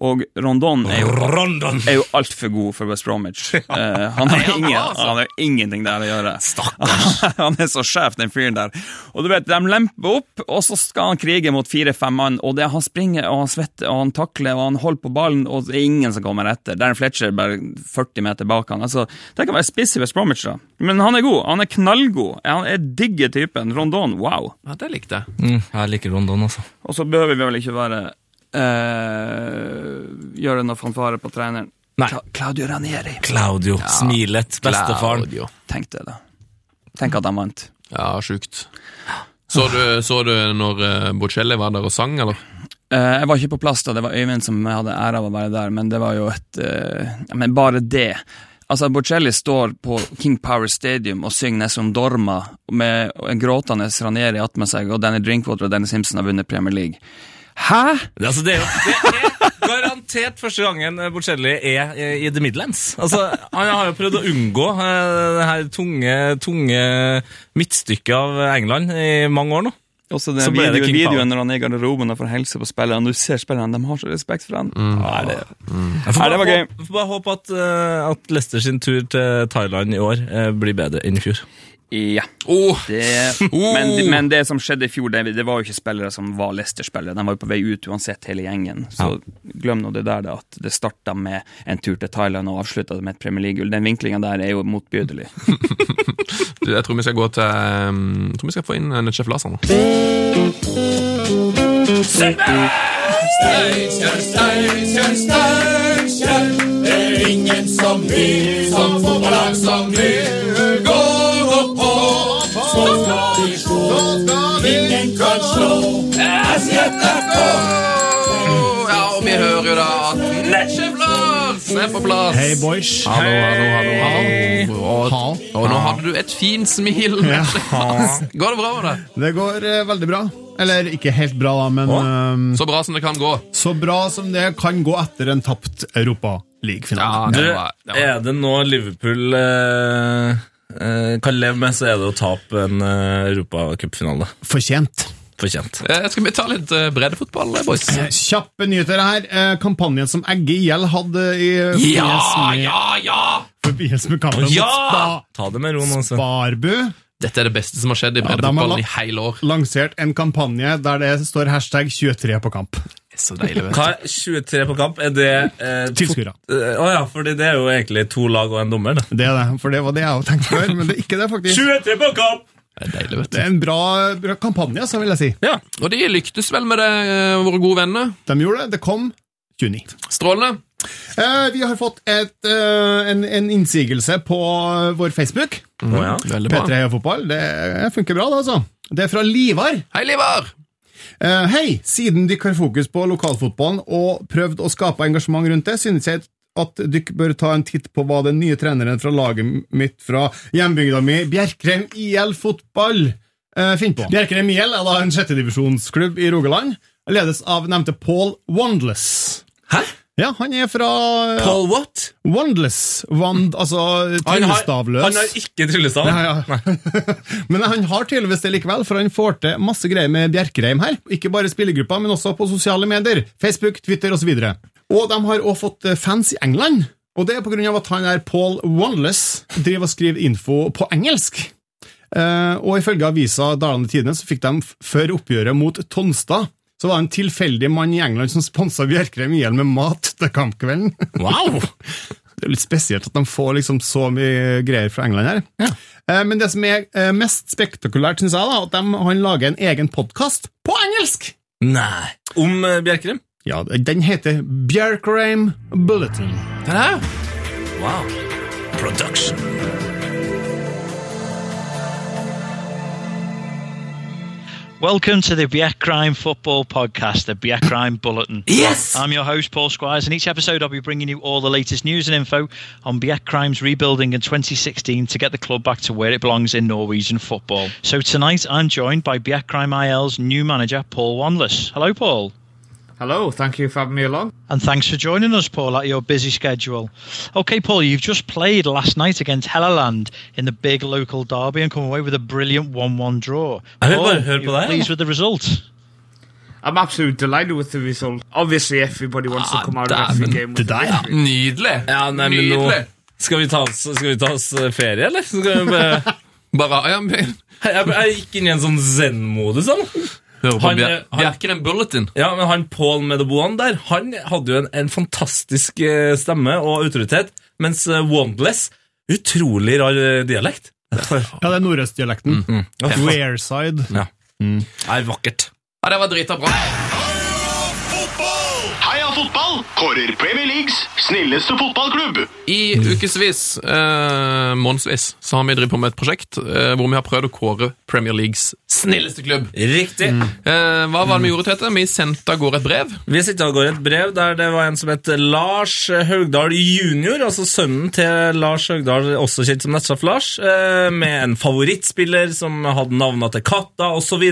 Og Rondon er jo Rondon! er jo altfor god for West Bromwich. Eh, han, har ingen, han har ingenting der å gjøre. Stakkars. han er så sjef, den fyren der. Og du vet, De lemper opp, og så skal han krige mot fire-fem mann. og det, Han springer og han svetter og han takler og han holder på ballen, og det er ingen som kommer etter. Darren Fletcher bare 40 meter bak han. Altså, Det kan være spiss i West Bromwich, da. Men han er god. Han er knallgod. Han er digge typen. Rondon, wow. Ja, det likte jeg. Mm, jeg liker Rondon, altså. Og så behøver vi vel ikke være eh, Gjøre noe fanfare på treneren. Nei. Cla Claudio Ranieri. Claudio, smilet, bestefaren. Claudio. Tenk det, da. Tenk at han vant. Ja, sjukt. Så du, så du når uh, Bocelli var der og sang, eller? Eh, jeg var ikke på plass da, det var Øyvind som hadde ære av å være der, men det var jo et eh, Men bare det. Altså, Bocelli står på King Power Stadium og synger Nessun Dorma med en gråtende Ranieri attmed seg, og Danny Drinkwater og Danny Simpson har vunnet Premier League. Hæ?! Det, altså, det, er det er garantert første gangen Bocelli er i The Midlands. Altså, han har jo prøvd å unngå eh, det her tunge, tunge midtstykket av England i mange år nå. Også den video, videoen når han er i garderoben og får helse på spillerne. Du ser spillerne, de har så respekt for han. Nei, det, mm. Nei, det var gøy. får bare håpe at, eh, at Leicester sin tur til Thailand i år eh, blir bedre enn i fjor. Ja. Oh, Det, Oh. men, men det som skjedde i fjor, det, det var jo ikke spillere som var Leicester-spillere. De var jo på vei ut uansett, hele gjengen. Så glem nå det der, da, at det starta med en tur til Thailand og avslutta med et Premier League-gull. Den vinklinga der er jo motbydelig. du, jeg tror vi skal gå til um, Jeg tror vi skal få inn Sjef Laser nå. Steinkjer, Steinkjer, Steinkjer. Det er Ingen som vi, som fotballag som vi går skal vi slå, ingen kan slå. SJFK! Ja, og vi hører jo da at Netchef er på plass. Hei, boys. Hallo, hallo, hallo. Og, Hall. og nå hadde du et fint smil. Ja. Går det bra med deg? Det går eh, veldig bra. Eller ikke helt bra, da, men eh, Så bra som det kan gå. så bra som det kan gå etter en tapt Europaliga-finale. Ja, det var, det var. er det nå Liverpool eh, kan leve med, så er det å tape en uh, europacupfinale. Fortjent. Fortjent. Jeg Skal vi ta litt eh, breddefotball, boys? Eh, Kjappe nyheter her. Eh, Kampanjen som Egge IL hadde i Ja, ja, ja! forbindelse med kampen Ja! mot Ta det med ro nå, altså. Sparbu, Dette er det beste som har skjedd i breddefotballen ja, i hele år. lansert en kampanje der det står hashtag 23 på kamp. Så deilig, vet du. Hva er 23 på kamp? Er det eh, Tilskuere. Å ja, fordi det er jo egentlig to lag og en dommer. Da. Det er det, for det var det jeg hadde tenkt før, men det er ikke det, faktisk. 23 på kamp! Det er deilig, vet Det er en bra, bra kampanje, så vil jeg si. Ja. Og de lyktes vel med det, eh, våre gode venner. De gjorde det. Det kom 29. Strålende. Eh, vi har fått et, eh, en, en innsigelse på vår Facebook. Å ja. Veldig bra. P3 Fotball. Det funker bra, det, altså. Det er fra Livar. Hei, Livar! Eh, hei! Siden dere har fokus på lokalfotballen og prøvd å skape engasjement rundt det, synes jeg at dere bør ta en titt på hva den nye treneren fra laget mitt fra hjembygda mi, Bjerkreim IL Fotball, eh, finner på. Bjerkreim IL er da en sjettedivisjonsklubb i Rogaland, ledes av nevnte Paul Wandless. Ja, han er fra Paul what? Wandless. Wand, altså Han tryllestavløs. han har ikke tryllestav. Ja, ja. men han har tydeligvis det likevel, for han får til masse greier med Bjerkreim her. Ikke bare spillergrupper, men også på sosiale medier. Facebook, Twitter osv. Og de har også fått eh, fans i England. Og det er på grunn av at han er Paul Wandless driver og skriver info på engelsk. Eh, og ifølge avisa Dalane Tidende så fikk de før oppgjøret mot Tonstad så var det en tilfeldig mann i England som sponsa Bjerkreim IL med mat til kampkvelden. Wow! Det er jo litt spesielt at de får liksom så mye greier fra England her. Eh, Men det som er eh, mest spektakulært, syns jeg, da, at de, han lager en egen podkast på engelsk! Nei. Om uh, Bjerkreim? Ja, Den heter Bjerkreim Bulletin. Den her. Wow. Production. Welcome to the Biak Crime Football Podcast, the Biak Crime Bulletin. Yes! I'm your host, Paul Squires, and each episode I'll be bringing you all the latest news and info on Biak Crime's rebuilding in 2016 to get the club back to where it belongs in Norwegian football. So tonight I'm joined by Biak Crime IL's new manager, Paul Wanless. Hello, Paul. Hello, thank you for having me along. And thanks for joining us, Paul, at your busy schedule. Okay, Paul, you've just played last night against Helleland in the big local derby and come away with a brilliant 1 1 draw. Jeg vil Paul, bare høre på you're deg, pleased with the result? I'm absolutely delighted with the result. Obviously, everybody wants Ah, to come out of every game with Det a der. victory. Nydelig. Ja, nei, men nå Nydelig. skal vi ta oss, skal vi ta oss eh, ferie, eller? Skal vi bare... Bare, ja, men, jeg, jeg gikk inn i en sånn zen-modus. da. Hør på Han, Bjer han- Bulletin. Ja, men han Paul Medeboan der, han hadde jo en, en fantastisk eh, stemme og autoritet, mens eh, Wandless, utrolig rar eh, dialekt. Ja, det er nordøstdialekten. Ja, Wearside. Ja. Er vakkert. Ja, det var drita bra. Fotball! Kårer Premier Leagues snilleste fotballklubb. I ukevis, eh, månedsvis, så har vi drevet på med et prosjekt eh, hvor vi har prøvd å kåre Premier Leagues snilleste klubb. Riktig. Eh, hva var det vi gjorde, Tete? Vi sendte av gårde et brev. Vi sendte av gårde et brev der det var en som het Lars Haugdal jr., altså sønnen til Lars Haugdal, også kjent som Nettsjef Lars, eh, med en favorittspiller som hadde navnet til katta, osv.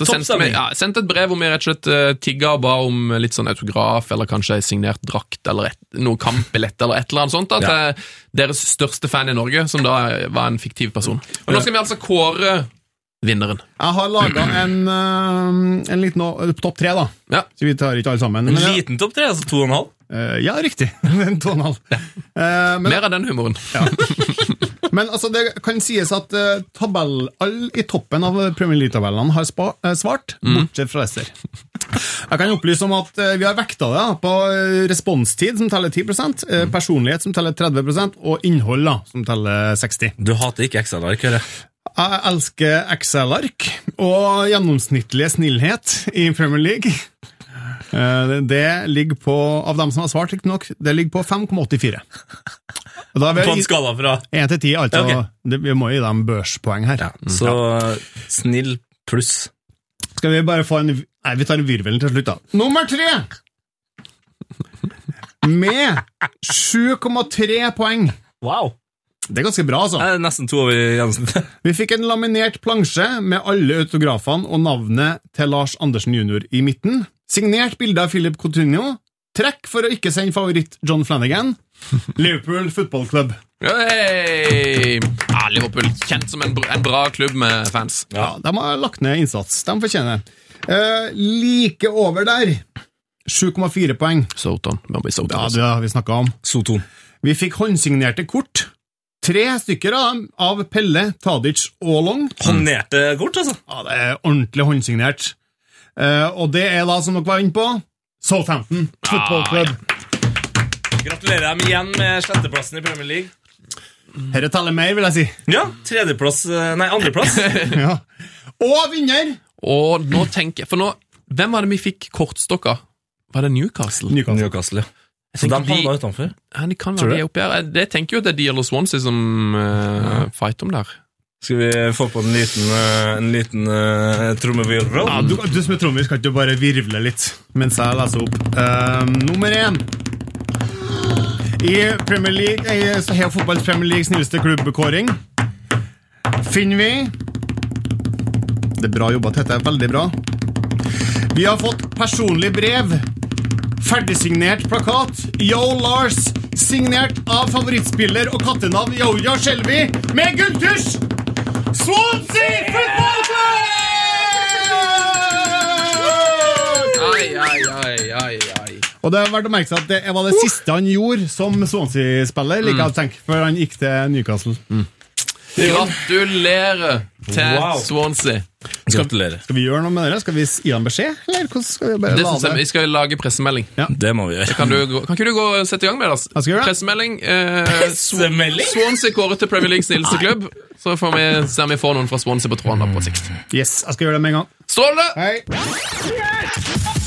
Så sendte vi ja, sendte et brev hvor vi rett og slett uh, tigga og ba om litt sånn autograf, eller kanskje ei signert drakt, eller et, noe kampbillett, eller et eller annet sånt, da, til deres største fan i Norge, som da var en fiktiv person. Og nå skal vi altså kåre vinneren. Jeg har laga en, eh, en liten topp tre, da. Ja. Så vi tar ikke alle sammen. En liten topp tre, altså to og en halv. eh, ja, riktig. En to og en halv. Eh, men Mer av den humoren. Men altså, det kan sies at uh, tabell, alle i toppen av Premier League-tabellene har spa, uh, svart, bortsett fra Leicester. Jeg kan opplyse om at uh, vi har vekta det da, på responstid, som teller 10 uh, personlighet, som teller 30 og innhold, da, som teller 60 Du hater ikke Excel-ark, hører jeg. Jeg elsker Excel-ark og gjennomsnittlig snillhet i Premier League. Eh, det- ligger på, av dem som har svart, riktignok, det ligger på 5,84. Og Da er På en skala fra 1 til 10, altså. Ja, okay. vi må gi dem børspoeng her. Så snill pluss. Skal vi bare få en Nei, vi tar en virvel til slutt, da. Nummer tre! Med 7,3 poeng. Wow! Det er ganske bra, altså. Det er nesten to over gjennomsnittet. Vi fikk en laminert plansje med alle autografene og navnet til Lars Andersen jr. i midten. Signert bilde av Philip Coutinho. Trekk for å ikke sende favoritt John Flanagan. Liverpool Football Club. Hey! Ja, Liverpool, kjent som en, en bra klubb med fans. Ja, De har lagt ned innsats. De fortjener. Eh, like over der 7,4 poeng. Soton. Soton. Ja, altså. det har vi snakka om. Soton. Vi fikk håndsignerte kort. Tre stykker av dem av Pelle, Tadic og Long. Hånderte kort, altså. Ja, Det er ordentlig håndsignert. Eh, og det er da, som dere var inne på, Southampton Football Club. Gratulerer dem igjen med sjetteplassen i Premier League. Dette teller mer, vil jeg si. Ja, tredjeplass eh, Nei, andreplass. ja. Og vinner! Og nå tenker For nå Hvem var det vi fikk kortstokka? Var det Newcastle? Newcastle. Newcastle, ja. Så de havna utenfor. Ja, de kan være de oppi her. Jeg tenker jo at det er de eller Swansea som uh, fighter om der. Skal vi få på en liten, eh, en liten uh, trommevirvel? Ja, du, du som er trommis, kan ikke bare virvle litt mens jeg leser opp. Uh, nummer én. I Premier League, i så Heia Fotballs Premier Leagues snilleste klubbkåring finner vi Det er bra jobba, Tete. Veldig bra. Vi har fått personlig brev. Ferdigsignert plakat. Yo Lars. Signert av favorittspiller og kattenavn Yoya Shelby med gulltusj! Swansea Football Club! Ai, ai, ai, ai, ai. Og det er verdt å merke seg at det var det siste han gjorde som Swansea-spiller, like mm. å før han gikk til Newcastle. Gratulerer til Wow. Swansea. Gratulerer. Skal vi gjøre noe med det? Skal vi gi ham beskjed, eller hvordan skal vi bare Det la jeg? Vi skal lage pressemelding. Det må vi gjøre. Kan, du, kan ikke du gå og sette i gang med det? Skal gjøre. Pressemelding. Eh, Pressemelding? Swansea kåret til Premier Leagues snilleste klubb. Så får vi se om vi får noen fra Swansea på tråden da på sikt. Yes, jeg skal gjøre det med en gang. Strålende! Hei.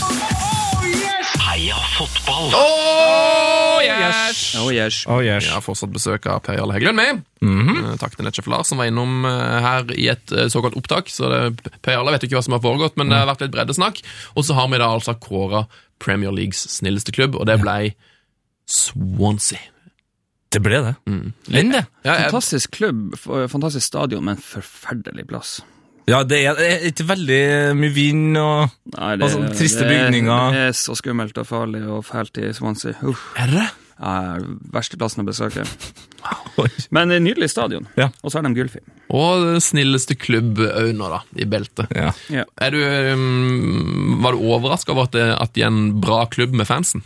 Heia fotball! Oh, yes! Oh, yes. Oh, yes. Vi har fortsatt besøk av Per Jarle Heggelund med. -hmm. Takk til Netchef Lars som var innom eh, her i et eh, såkalt opptak. Så det, Per Jarle vet ikke hva som har foregått, men det har vært litt breddesnakk. Og så har vi da altså kåra Premier Leagues snilleste klubb, og det ble Swansea. Det ble det. Mm. Linde! Ja, jeg, Fantastisk klubb, fantastisk stadion, men forferdelig plass. Ja, det er, det er ikke veldig mye vind og Nei, Og sånne triste det er- bygninger. Det er så skummelt og farlig og fælt i Swansea. Uff. er det? Ja, verste plassen å besøke. Men det er nydelig stadion. Ja. Og så har de gullfilm. Og den snilleste klubb òg nå, da, i beltet. Ja. Ja. Er du, um, var du overraska over at, det, at de er en bra klubb med fansen?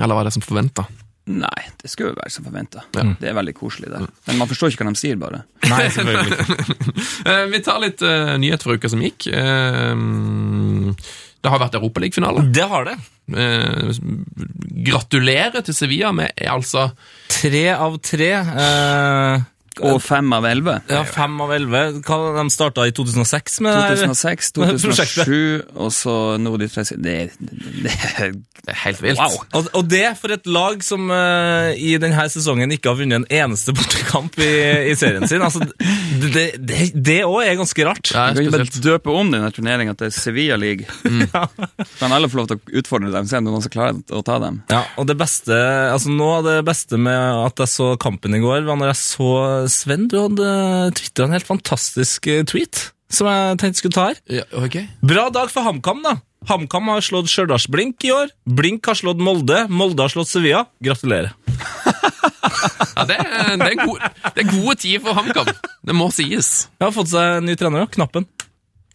Eller var det som forventa? Nei, det skulle jo være som forventa. Ja. Det er veldig koselig der. Men man forstår ikke hva de sier, bare. Nei, selvfølgelig ikke. Eh, vi tar litt uh, nyhet fra uka som gikk. Uh, det har vært Europaligafinale. Det har det. Uh, gratulerer til Sevilla med er altså Tre av tre. Eh, Og fem av elleve. ja, fem av elleve. Hva De starta i 2006 med det 2006, Prosjektet. 2007, og så nå de tre siste. Det, er- det er Det er helt vilt. Wow. Og, og det for et lag som uh, i denne sesongen ikke har vunnet en eneste bortekamp i, i serien sin. Altså, det òg er ganske rart. Er Du kan ikke bare døpe om denne turneringa til Sevilla League. Kan alle få lov til å utfordre dem, se om noen som klarer å ta dem. Ja, og det beste, altså Noe av det beste med at jeg så kampen i går, var når jeg så Sven, du hadde tvitra en helt fantastisk eh, tweet som jeg tenkte skulle ta her. Ja, okay. Bra dag for HamKam, da. HamKam har slått Stjørdals-Blink i år. Blink har slått Molde. Molde har slått Sevilla. Gratulerer. Ja, det, er, det, er gode, det er gode tider for HamKam. Det må sies. Jeg har fått seg ny trener òg. Knappen.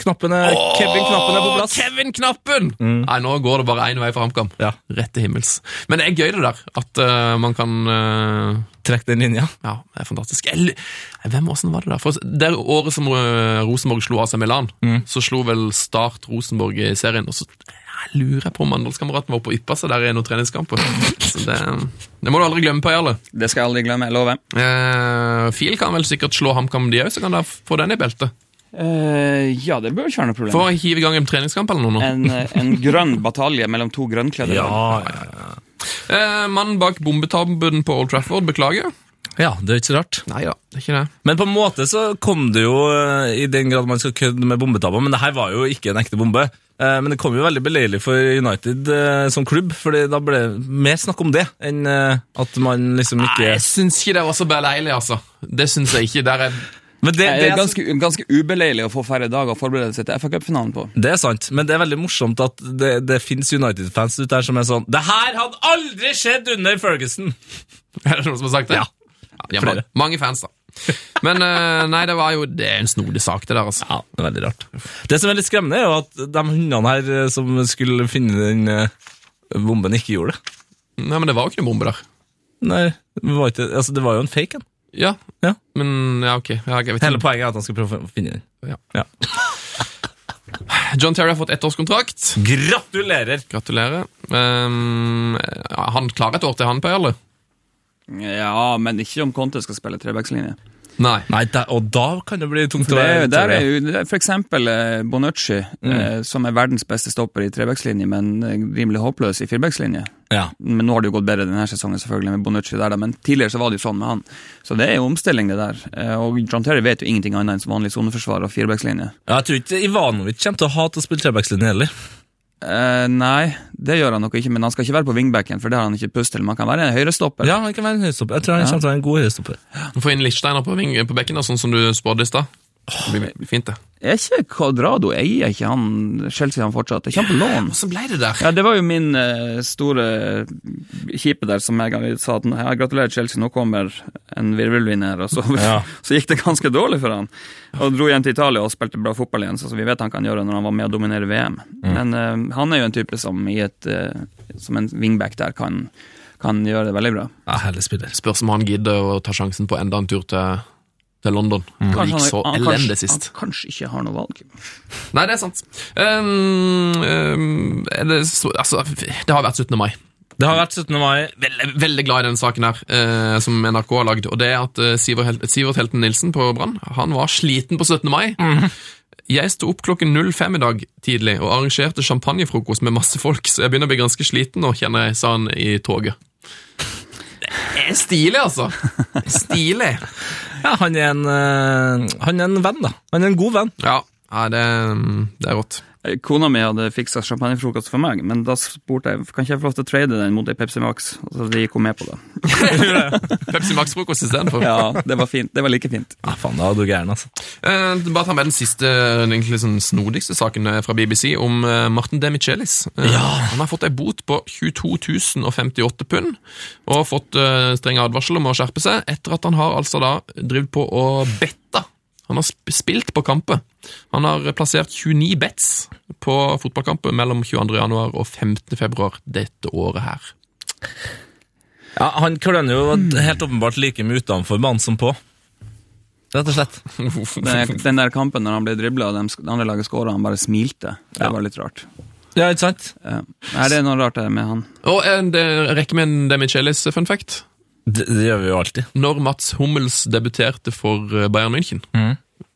Knappen er, Kevin Knappen er på plass. Kevin Knappen! Nei, Nå går det bare én vei for HamKam. Ja. Rett til himmels. Men det er gøy det der, at uh, man kan uh, Trekke den linja. Ja, det er fantastisk. Jeg, hvem åssen var det der? For det året som uh, Rosenborg slo AC Milan, så slo vel Start Rosenborg i serien. og så jeg lurer på om Mandalskameraten var og yppa seg der i noen treningskamper. Så det, det må du aldri glemme, Per Jarle. Det skal jeg aldri glemme, jeg lover. Eh, Fil kan vel sikkert slå HamKam, de òg, så kan de få den i beltet. Eh, ja, det bør ikke være noe problem. For å hive i gang en treningskamp eller noe. En, eh, en grønn batalje mellom to grønnkledde Ja, ja, ja, Uh, Mannen bak bombetabben på Old Trafford beklager. ja, det er ikke så rart. Nei da, det er ikke det. Men på en måte så kom det jo, i den grad man skal kødde med bombetabber, men det her var jo ikke en ekte bombe. Uh, Men det kom jo veldig beleilig for United som klubb, fordi da ble det mer snakk om det enn at man liksom ikke Nei, jeg syns ikke det var så beleilig, altså. Det syns jeg ikke. Der er Men det, Det er ganske, ganske ubeleilig å få færre dager å forberede seg til FA Cup-finalen på. det er sant, men det er veldig morsomt at det, det fins United-fans ute der som er sånn Det her hadde aldri skjedd under Ferguson! Er det noen som har sagt det? Ja. de har flere. mange fans, da. Men eh, nei, det var jo Det er en snodig sak, det der, altså. Ja, det er veldig rart. Det som er litt skremmende, er jo at de hundene her eh, som skulle finne den eh, bomben, ikke gjorde det. Nei, men det var jo ikke noen bombe der. Nei, det var, ikke, altså, det var jo en fake en. Ja, Ja. men ja, ok. Ja, jeg vet Hele ikke. poenget er at han skal prøve å finne den. Ja. Ja. John Terry har fått ettårskontrakt. Gratulerer! Gratulerer. Um, han klarer et år til, han, på eller? Ja, men ikke om Conte skal spille trebackslinje. Nei. Nei, da, og da kan det bli tungt For å være der er jo for eksempel eh, Bonucci, Mm. eh, som er verdens beste stopper i trebackslinje, men eh, rimelig håpløs i firebackslinje. Ja. Men nå har det jo gått bedre denne sesongen, selvfølgelig, med Bonucci der, da. men tidligere så var det jo sånn med han. Så det er jo omstilling, det der. Eh, Og John Terry vet jo ingenting annet enn som vanlig soneforsvar og firebackslinje. Ja, Jeg tror ikke Ivanovic kommer til å hate å spille trebackslinje heller. Eh, nei, det gjør han nok ikke, men han skal ikke være på wingbacken, for det har han ikke pust til. Man kan være en høyrestopper. Ja, han kan være en høyrestopper. Jeg tror han Ja. kommer til å være en god høyrestopper. Få inn Lichsteiner på, ving- på bekken, da, sånn som du spådde i stad. Det blir fint, det. Er ikke Cuadrado eier ikke han Chelsea han fortsatt? Er ikke han på lån? Hvordan ble det der? Ja, det var jo min eh, store kjipe der som jeg sa at ja, gratulerer Chelsea, nå kommer en virvelvinner, og så, Ja. så gikk det ganske dårlig for han. Og dro hjem til Italia og spilte bra fotball igjen, så så vi vet han kan gjøre når han var med å dominere VM. Men uh, han er jo en type som i et, uh, som en wingback der kan, kan gjøre det veldig bra. Ja, Herlig spiller. Spørs om han gidder å ta sjansen på enda en tur til, til London. Det gikk så han elendig sist. Han kanskje ikke har noe valg. Nei, det er sant. Um, um, er det, så, altså, det har vært 17. mai. Det har vært 17. mai. Veldig, veldig glad i denne saken her, eh, som NRK har lagd. Og det er at eh, Sivert, Hel Sivert Helten Nilsen på Brann Han var sliten på 17. mai. Jeg sto opp klokken 05 i dag tidlig og arrangerte champagnefrokost med masse folk, så jeg begynner å bli ganske sliten nå, kjenner jeg, sa han i toget. Er stilig, altså. Stilig. Ja, han er en, eh, han er en venn, da. Han er en god venn. Ja, ja det, det er rått. Eh, Kona mi hadde fiksa champagnefrokost for meg, men da spurte jeg kan ikke jeg få lov til å trade den mot ei Pepsi Max. Så de gikk hun med på det. Pepsi Max-frokost istedenfor. Ja, det var fint. Det var like fint. Ja, faen, da er du gæren, altså. Eh, bare ta med den siste, den egentlig sånn snodigste saken eh, fra BBC om eh, Martin Demichelis. Eh, Han har fått ei bot på 22 058 pund, og fått eh, streng advarsel om å skjerpe seg, etter at han har altså da drevet på å betta. Han har spilt på kamper. Han har plassert 29 bets på fotballkamper mellom 22. januar og 15. februar dette året her. Ja, Han kløner jo helt åpenbart like mye utenfor banen som på. Rett og slett. Den, den der kampen når han ble dribla og det andre laget skåra, han bare smilte. Det Ja. var litt rart. Ja, ikke sant? Ja. Nei, det er noe rart det med han. Og en det rekker med en Demichelis fun fact. Det, det gjør vi jo alltid. Når Mats Hummels debuterte for eh, Bayern München mm.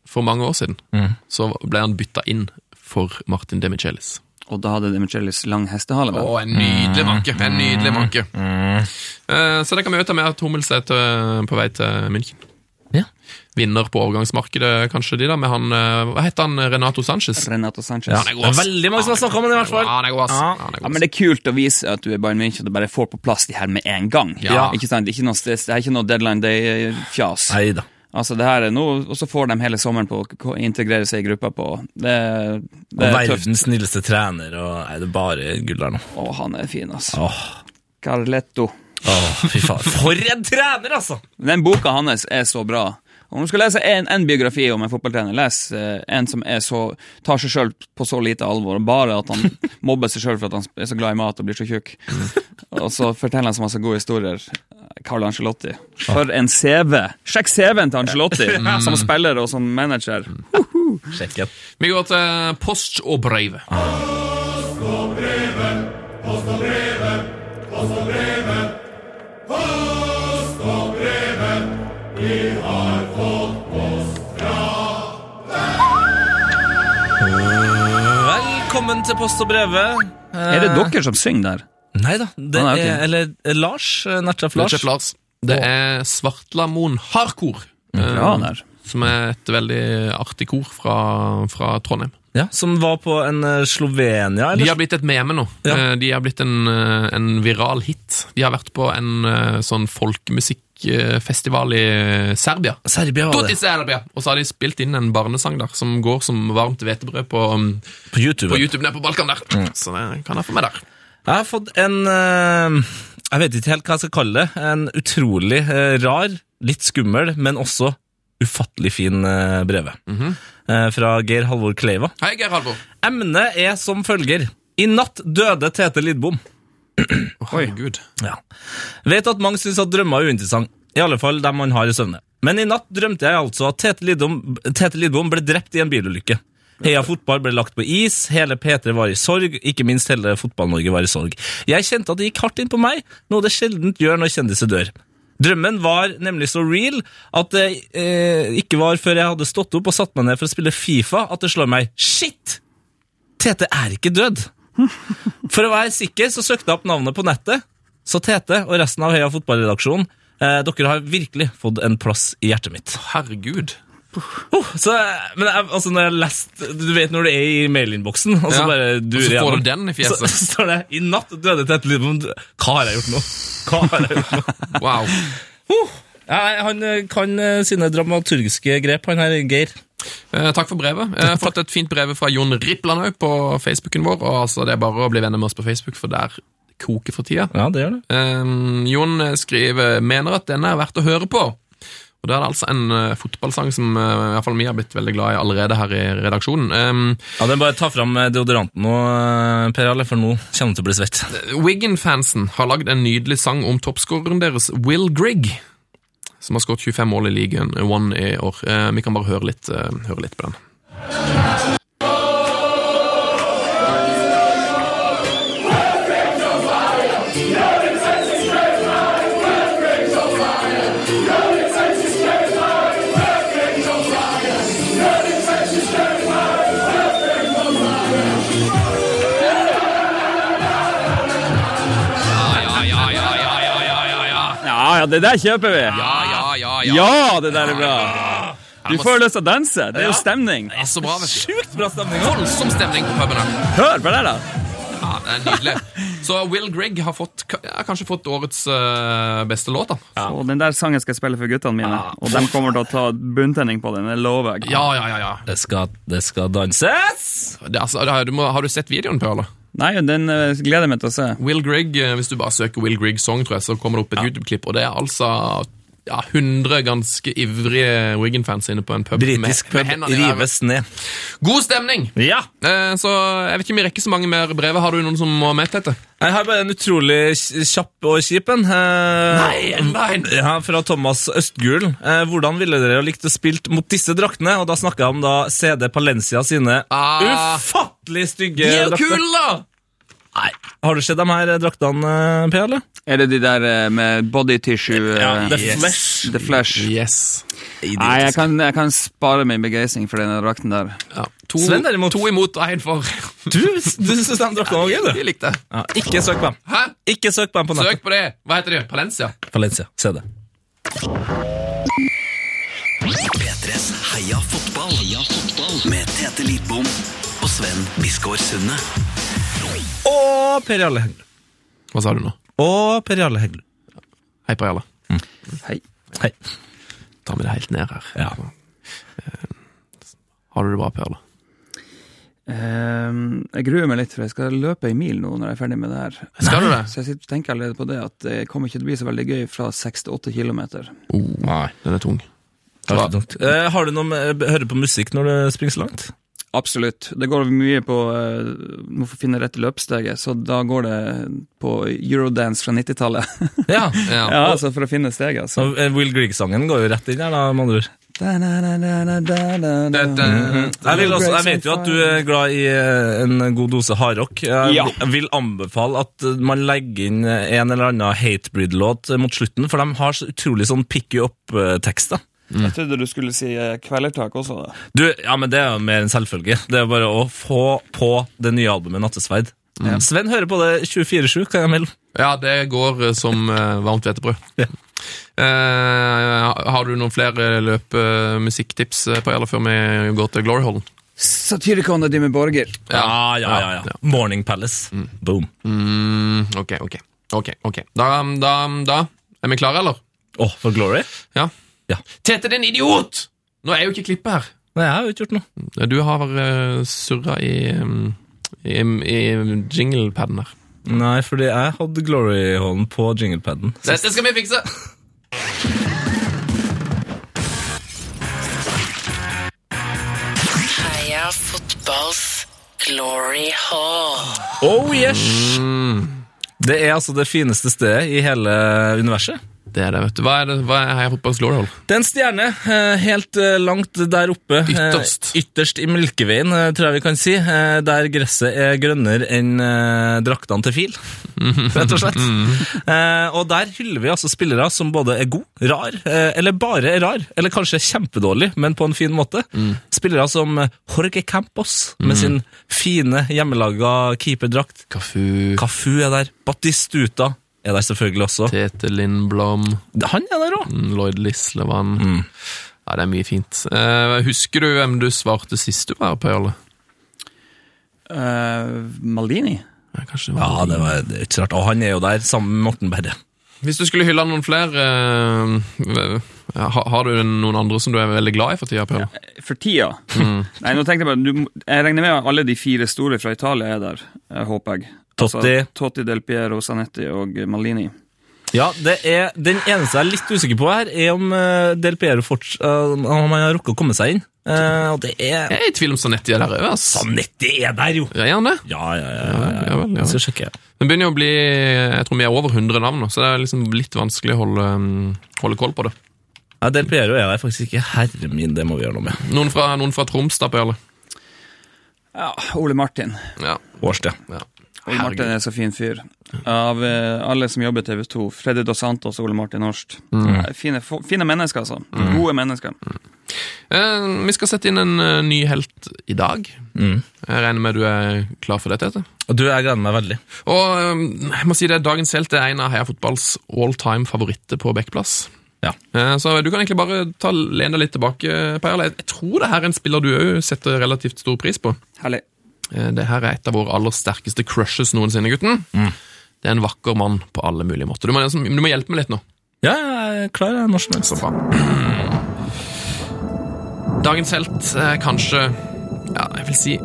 for mange år siden, mm. så ble han bytta inn for Martin Demichelis. Og da hadde Demichelis lang hestehale. Å, en nydelig manke! En nydelig manke. Mm. Så det kan vi ta med at Hummels er på vei til München. Ja. Vinner på overgangsmarkedet, kanskje de da, med han eh, Hva heter han? Renato Sanchez? Renato Sanchez. Ja, Ja, han er Det er veldig mange som har snakka om det, i hvert fall. Ja, han er god, ass. Ja. Er god, men Det er kult å vise at du er Bayern München og du bare får på plass de her med en gang. Ja. Ikke sant? Ikke noe stress, det er ikke noe deadline day-fjas. Neida. Altså, det her er noe, Og så får de hele sommeren på å integrere seg i gruppa på. Det, det og verdens snilleste trener, og er det bare gull der nå? Å, han er fin, altså. Åh, Carletto. Åh, fy faen. For en trener, altså! Den boka hans er så bra. Om du skal lese en, en biografi om en fotballtrener, les eh, en som er så, tar seg sjøl på så lite alvor, bare at han mobber seg sjøl for at han er så glad i mat og blir så tjukk. Og så forteller han så masse gode historier. Carl Angelotti. For en CV! Sjekk CV-en til Angelotti, som spiller og som manager. Det. Vi går til post og brev. Velkommen til Post og brevet. Er det dere som synger der? Nei da. Det Ah, nei, ok. er eller eh, Lars. eh, Nertjef Lars. Lars. Lars. Det er Svartlamoen Hardkor. Bra eh, der. Som er et veldig artig kor fra, fra Trondheim. Ja, Som var på en eh, Slovenia, De eller? har blitt et meme nå. Ja. Eh, De har blitt en, eh, en viral hit. De har vært på en eh, sånn folkemusikkfestival i Serbia. Serbia var det. Serbia! Og så har de spilt inn en barnesang der, som går som varmt hvetebrød på, um, På YouTube. på YouTube nede på Balkan der. Mm. Så det kan jeg få med der. Jeg har fått en eh, Jeg vet ikke helt hva jeg skal kalle det. En utrolig eh, rar, litt skummel, men også ufattelig fin brev. Mm -hmm. fra Geir Halvor Kleiva. Hei, Geir Halvor. Emnet er som følger. I natt døde Tete Lidbom. Herregud. Ja. Vet at mange syns at drømmer er uinteressant. I alle fall dem man har i søvne. Men i natt drømte jeg altså at Tete Lidbom, Tete Lidbom ble drept i en bilulykke. Heia fotball ble lagt på is, hele P3 var i sorg, ikke minst hele Fotball-Norge var i sorg. Jeg kjente at det gikk hardt inn på meg, noe det sjeldent gjør når kjendiser dør. Drømmen var nemlig så real at det eh, ikke var før jeg hadde stått opp og satt meg ned for å spille Fifa at det slår meg Shit! Tete er ikke død. For å være sikker så søkte jeg opp navnet på nettet. Så Tete og resten av Heia fotballredaksjonen, eh, dere har virkelig fått en plass i hjertet mitt. Herregud. Oh, så, men jeg, altså når jeg lest, Du vet når du er i mailinnboksen, og så Ja, bare så får du den i fjeset. Så, står det 'I natt døde Tete Lidbom'. Hva har jeg gjort nå? Hva har jeg gjort nå? Wow. Nei, han eh, kan eh, sine dramaturgiske grep, han her Geir. Eh, takk for brevet. Jeg har fått et fint brev fra Jon Rippland på Facebooken vår. og altså, Det er bare å bli venner med oss på Facebook, for der koker for tida. Ja, det gjør det. Eh, Jon skriver mener at denne er verdt å høre på. Og Det er altså en uh, fotballsang som uh, i hvert fall vi har blitt veldig glad i allerede her i redaksjonen. Um, Ja, det er bare ta fram deodoranten nå, uh, Per Alle, for nå kommer du til å bli svett. Wigan-fansen har lagd en nydelig sang om toppskåreren deres, Will Grigg som har skåret 25 mål i ligaen One i år. Eh, vi kan bare høre litt, eh, høre litt på den. Ja, ja, det der kjøper vi! Ja, ja, ja, ja. Ja, det der er bra. Du får lyst til å danse. Det er jo stemning. Det er så bra, vet du. Sjukt bra stemning! Voldsom stemning på puben her. Hør på det, da. Ja, det er nydelig. Så Will Grigg har fått, ja, kanskje fått årets uh, beste låt, da. Og den der sangen skal jeg spille for guttene mine. Og de kommer til å ta bunntenning på den. Det lover jeg. Ja, ja, ja. ja. Det skal, det skal danses! Det, altså, det du må, har du sett videoen, på, eller? Nei, den uh, gleder jeg meg til å se. Will Grigg, eh, Hvis du bare søker Will Grigg Song, tror jeg, så kommer det opp et YouTube-klipp. Og det er altså ja, 100 ganske ivrige Wigan-fans inne på en pub. Britisk pub rives ned. God stemning! Ja! Eh, så jeg vet ikke om vi rekker så mange mer brev. Har du noen som må med, Tete? Jeg har bare en utrolig kjapp og kjip en. Eh, Nei, en! Ja, fra Thomas Østgulen. Eh, hvordan ville dere likt å spilt mot disse draktene? Og da snakker jeg om da CD Palencia sine Ah. ufattelig stygge De er jo drakter. kule, da! Nei. Har du sett de her eh, draktene, P? Eller? Er det de der eh, med body tissue eh, Ja, The yes. Flesh. The Flesh. Yes. Nei, jeg kan, jeg kan spare min begeistring for denne drakten der. Ja. To, Sven derimot. to imot og én for. Du, du syns den draktene var gøy, du? Jeg likte det. Ja, ikke søk på dem. Hæ? Ikke søk på dem på nettet. Søk på det. Hva heter de? Palencia? Palencia. se det. P3s Heia fotball. Heia fotball. Med Tete Lidbom og Sven Biskår Sunde. Og Per Jarle Heggelund. Hva sa du nå? Og Per Jarle Heggelund. Hei, Per Jarle. Hei. Hei. Tar vi det helt ned her. Ja. Har du det bra, Per Jarle? Um, jeg gruer meg litt, for jeg skal løpe en mil nå når jeg er ferdig med det her. Skal du det? Så jeg sitter tenker allerede på det, at det kommer ikke til å bli så veldig gøy fra seks til åtte kilometer. Oh, nei. Den er tung. Eh, har du noe med, hører på musikk når du springer så langt? Absolutt. Det går mye på uh, Må få finne rette løpssteget, så da går det på eurodance fra 90-tallet. Ja. Ja. ja, altså for å finne steget, altså. Eh, Will Grieg-sangen går jo rett inn her, da, med andre ord. Jeg, vet jo at du er glad i eh, en god dose hardrock. Jeg vil- anbefale at eh, man legger inn en eller annen Hatebreed-låt mot slutten, for de har så utrolig sånn pick you up-tekster. Jeg trodde du skulle si eh, Kvelertak også. da. Du, ja, men Det er jo mer en selvfølge. Det er bare å få på det nye albumet Nattesverd. Sven hører på det 24-7, kan jeg melde. Ja, det går eh, som eh, varmt hvetebrød. Ja. Eh, har du noen flere løpemusikktips på eller før vi går til Glory Hallen? Satyricon og Dimmy Borger. Ja, ja, ja. ja. Morning Palace. Boom. Mm, ok, ok. ok, ok. Da, da, da Er vi klare, eller? Å, for Glory? Ja. Ja. Tete, din idiot! Nå er jo ikke klippet her. Nei, jeg har jo ikke gjort noe. Du har uh, surra i, i, i jinglepaden her. Nei, fordi jeg hadde Glory-hånden på jinglepaden. Dette skal vi fikse! Heia fotballs glory hall. Oh yes! Det er altså det fineste stedet i hele universet. Det er det, vet du. Hva er, det, hva er Heia Fotballs Glory? Det er en stjerne eh, helt eh, langt der oppe. eh, Ytterst. Ytterst i Milkeveien, eh, tror jeg vi kan si. Der gresset er grønnere enn draktene til fil, rett og slett. Eh, Og der hyller vi altså spillere som både er god, rar, eller bare er rar, eller kanskje kjempedårlig, men på en fin måte. Spillere som Jorge Campos, med sin fine hjemmelaga keeperdrakt. Kafu, Cafu er der. Batistuta er der selvfølgelig også. Tete Lindblom, Han er der òg. mm, Lloyd Lislevann Ja, det er mye fint. Uh, husker du hvem du svarte sist du var på, Jarle? Uh, Maldini. Ja, Kanskje det var Ja, det var det ikke rart. Og han er jo der sammen med Morten Berre. Hvis du skulle hylle noen flere uh, ha- Har du noen andre som du er veldig glad i for tida, Per? For tida? Nei, nå tenkte Jeg bare, du, jeg regner med at alle de fire store fra Italia er der, eh, håper jeg. Totti. Totti, Del Piero, Sanetti og Malini. Ja, det er, Den eneste jeg er litt usikker på her, er om eh, Del Piero forts, uh, om han har rukket å komme seg inn. Uh, og det er Jeg er i tvil om Sanetti er der òg. Sanetti er der, jo! Ja, er han det? Ja, ja, ja. Ja, ja, ja vel, ja Jeg skal sjekke. Det begynner jo å bli Jeg tror vi er over 100 navn nå, så det er liksom litt vanskelig å holde, mm, holde koll på det. Ja, Del Piero er der faktisk ikke. Herre min, det må vi gjøre noe med. Noen fra, noen fra Troms, da, Per Jarle? Ja, Ole Martin. Ja. Årsted. ja. Ole Martin er så fin fyr. Av eh, alle som jobber i TV 2, Freddy Dos Santos og Ole Martin Horst. Eh, Fine, fine mennesker, altså. Gode mennesker. Eh, vi skal sette inn en uh, ny helt i dag. Mm. Jeg regner med du er klar for det, Tete? Og du, jeg gleder meg veldig. Og eh, jeg må si det, dagens helt er en av Heia Fotballs all time favoritter på Bekkplass. Ja. Eh, Så du kan egentlig bare ta, lene deg litt tilbake, Per Jeg tror det her er en spiller du òg setter relativt stor pris på. Herlig. Eh, Det her er et av våre aller sterkeste crushes noensinne, gutten. Det er en vakker mann på alle mulige måter. Du må, liksom- du må hjelpe meg litt nå. Ja, jeg er klar når som helst. Så bra. Dagens helt er kanskje Ja, jeg vil si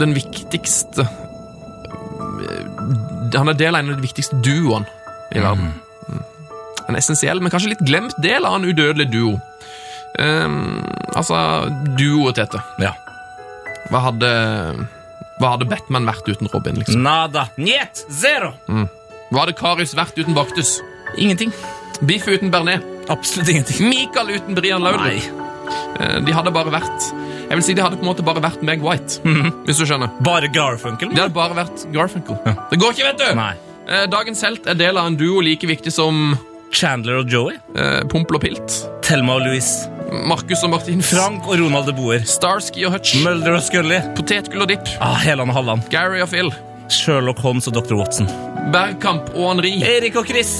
den viktigste Han er del av en av de viktigste duoene i verden. Mm. En essensiell, men kanskje litt glemt del av en udødelig duo. Um, altså, duoet, heter. Ja. Hva hadde Hva hadde Batman vært uten Robin, liksom? Nada. Njet. Zero. Hva hadde Karius vært uten Baktus? Ingenting. Biff uten Bernet? Absolutt ingenting. Mikael uten Brian Laudrup? Eh, De hadde bare vært Jeg vil si de hadde på en måte bare vært Meg White, hvis du skjønner. Bare Garfunkel? De hadde bare vært Garfunkel. Det går ikke, vet du! Nei. Eh, Dagens helt er del av en duo like viktig som Chandler og Joey? eh, Pompel og Pilt. Thelma og Louise? Markus og Martin. Frank og Ronald de Boer? Starsky og Hutch. Mulder og Scully? Potetgull og dipp. Ah, Helan og Halland? Gary og Phil. Sherlock Holmes og Dr. Watson? Bergkamp og Henri. Erik og Chris?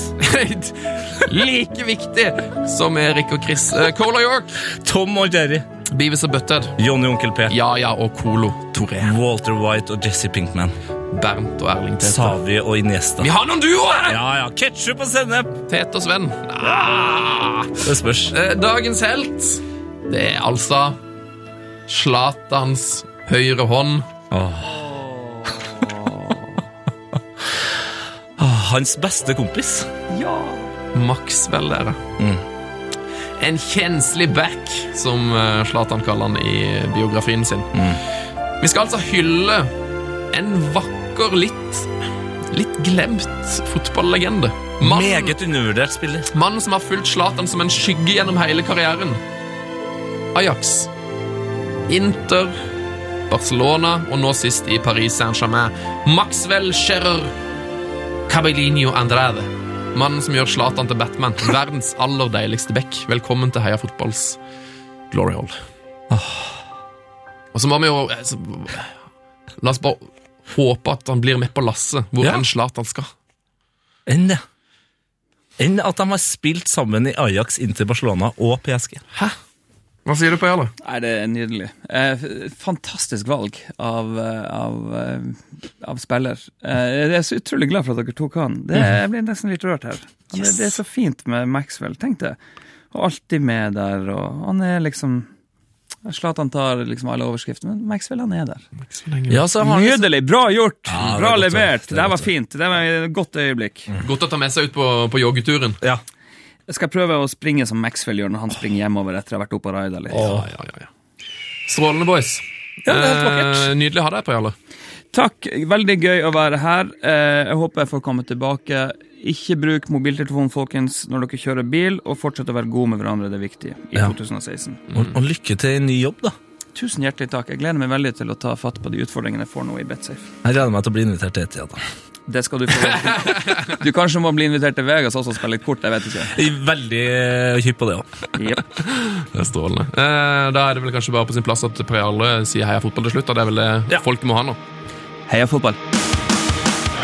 like viktig som Erik og Chris. Cole Cola York. Tom og Jerry? Beavis og Butthead. Johnny og Onkel P? Ja, ja og Colo Toré. Walter White og Jesse Pinkman? Bernt og Erling Tete. Savi og Iniesta? Vi har noen duoer! Ja, ja. Ketchup og sennep! Tete og Sven. Ah. Det spørs. Eh, Dagens helt, det er altså Slatans høyre hånd. Oh. Hans beste kompis? Ja! Maxwell, dere. En kjenslig back, som eh, Zlatan kaller han i biografien sin. Vi skal altså hylle en vakker, litt litt glemt fotballegende. Meget undervurdert spiller. mannen som har fulgt Zlatan som en skygge gjennom hele karrieren. Ajax, Inter, Barcelona og nå sist i Paris Saint-Germain. Maxwell Scherer Cabellinho Andrade. Mannen som gjør Zlatan til Batman. Verdens aller deiligste back. Velkommen til Heia Fotballs Glory Hall. Og så må vi jo så, La oss bare håpe at han blir med på lasset hvor Ja. enn Zlatan skal. Enn det. Enn at de har spilt sammen i Ajax, Inter, Barcelona og PSG. Hæ? Hva sier du på Jarle? Nei, det er nydelig. Eh, fantastisk valg av, eh, av, eh, av spiller. Eh, jeg er så utrolig glad for at dere tok han. Det, jeg blir nesten litt rørt her. Yes. det, det er så fint med Maxwell, tenk det. Og alltid med der, og han er liksom Zlatan tar liksom alle overskrifter, men Maxwell han er der. Ja, så han liksom- Nydelig! Bra gjort! Ja, Bra godt, levert! det Det var fint. Det var et godt øyeblikk. Godt å ta med seg ut på, på joggeturen. Ja. Jeg skal prøve å springe som Maxwell gjør når han springer hjemover etter å ha vært oppe og raida litt. Ja, ja, ja, ja. Strålende, boys. Eh, nydelig å ha deg på, Jarle. Takk, veldig gøy å være her. Eh, Jeg håper jeg får komme tilbake. Ikke bruk mobiltelefon, folkens, når dere kjører bil, og fortsett å være gode med hverandre, det er viktig i Ja. 2016. Og, og lykke til i ny jobb, da. Tusen hjertelig takk. Jeg gleder meg veldig til å ta fatt på de utfordringene jeg får nå i Betsafe. Jeg gleder meg til å bli invitert til Etia, da. Det skal du få. Du kanskje må bli invitert til Vegas også og spille litt kort, jeg vet ikke. Jeg er veldig kjipt hypp på det òg. Yep. Det er strålende. Eh, da er det vel kanskje bare på sin plass at Per Jarle sier heia fotball til slutt. Da. det er vel det folk må ha nå. Heia fotball.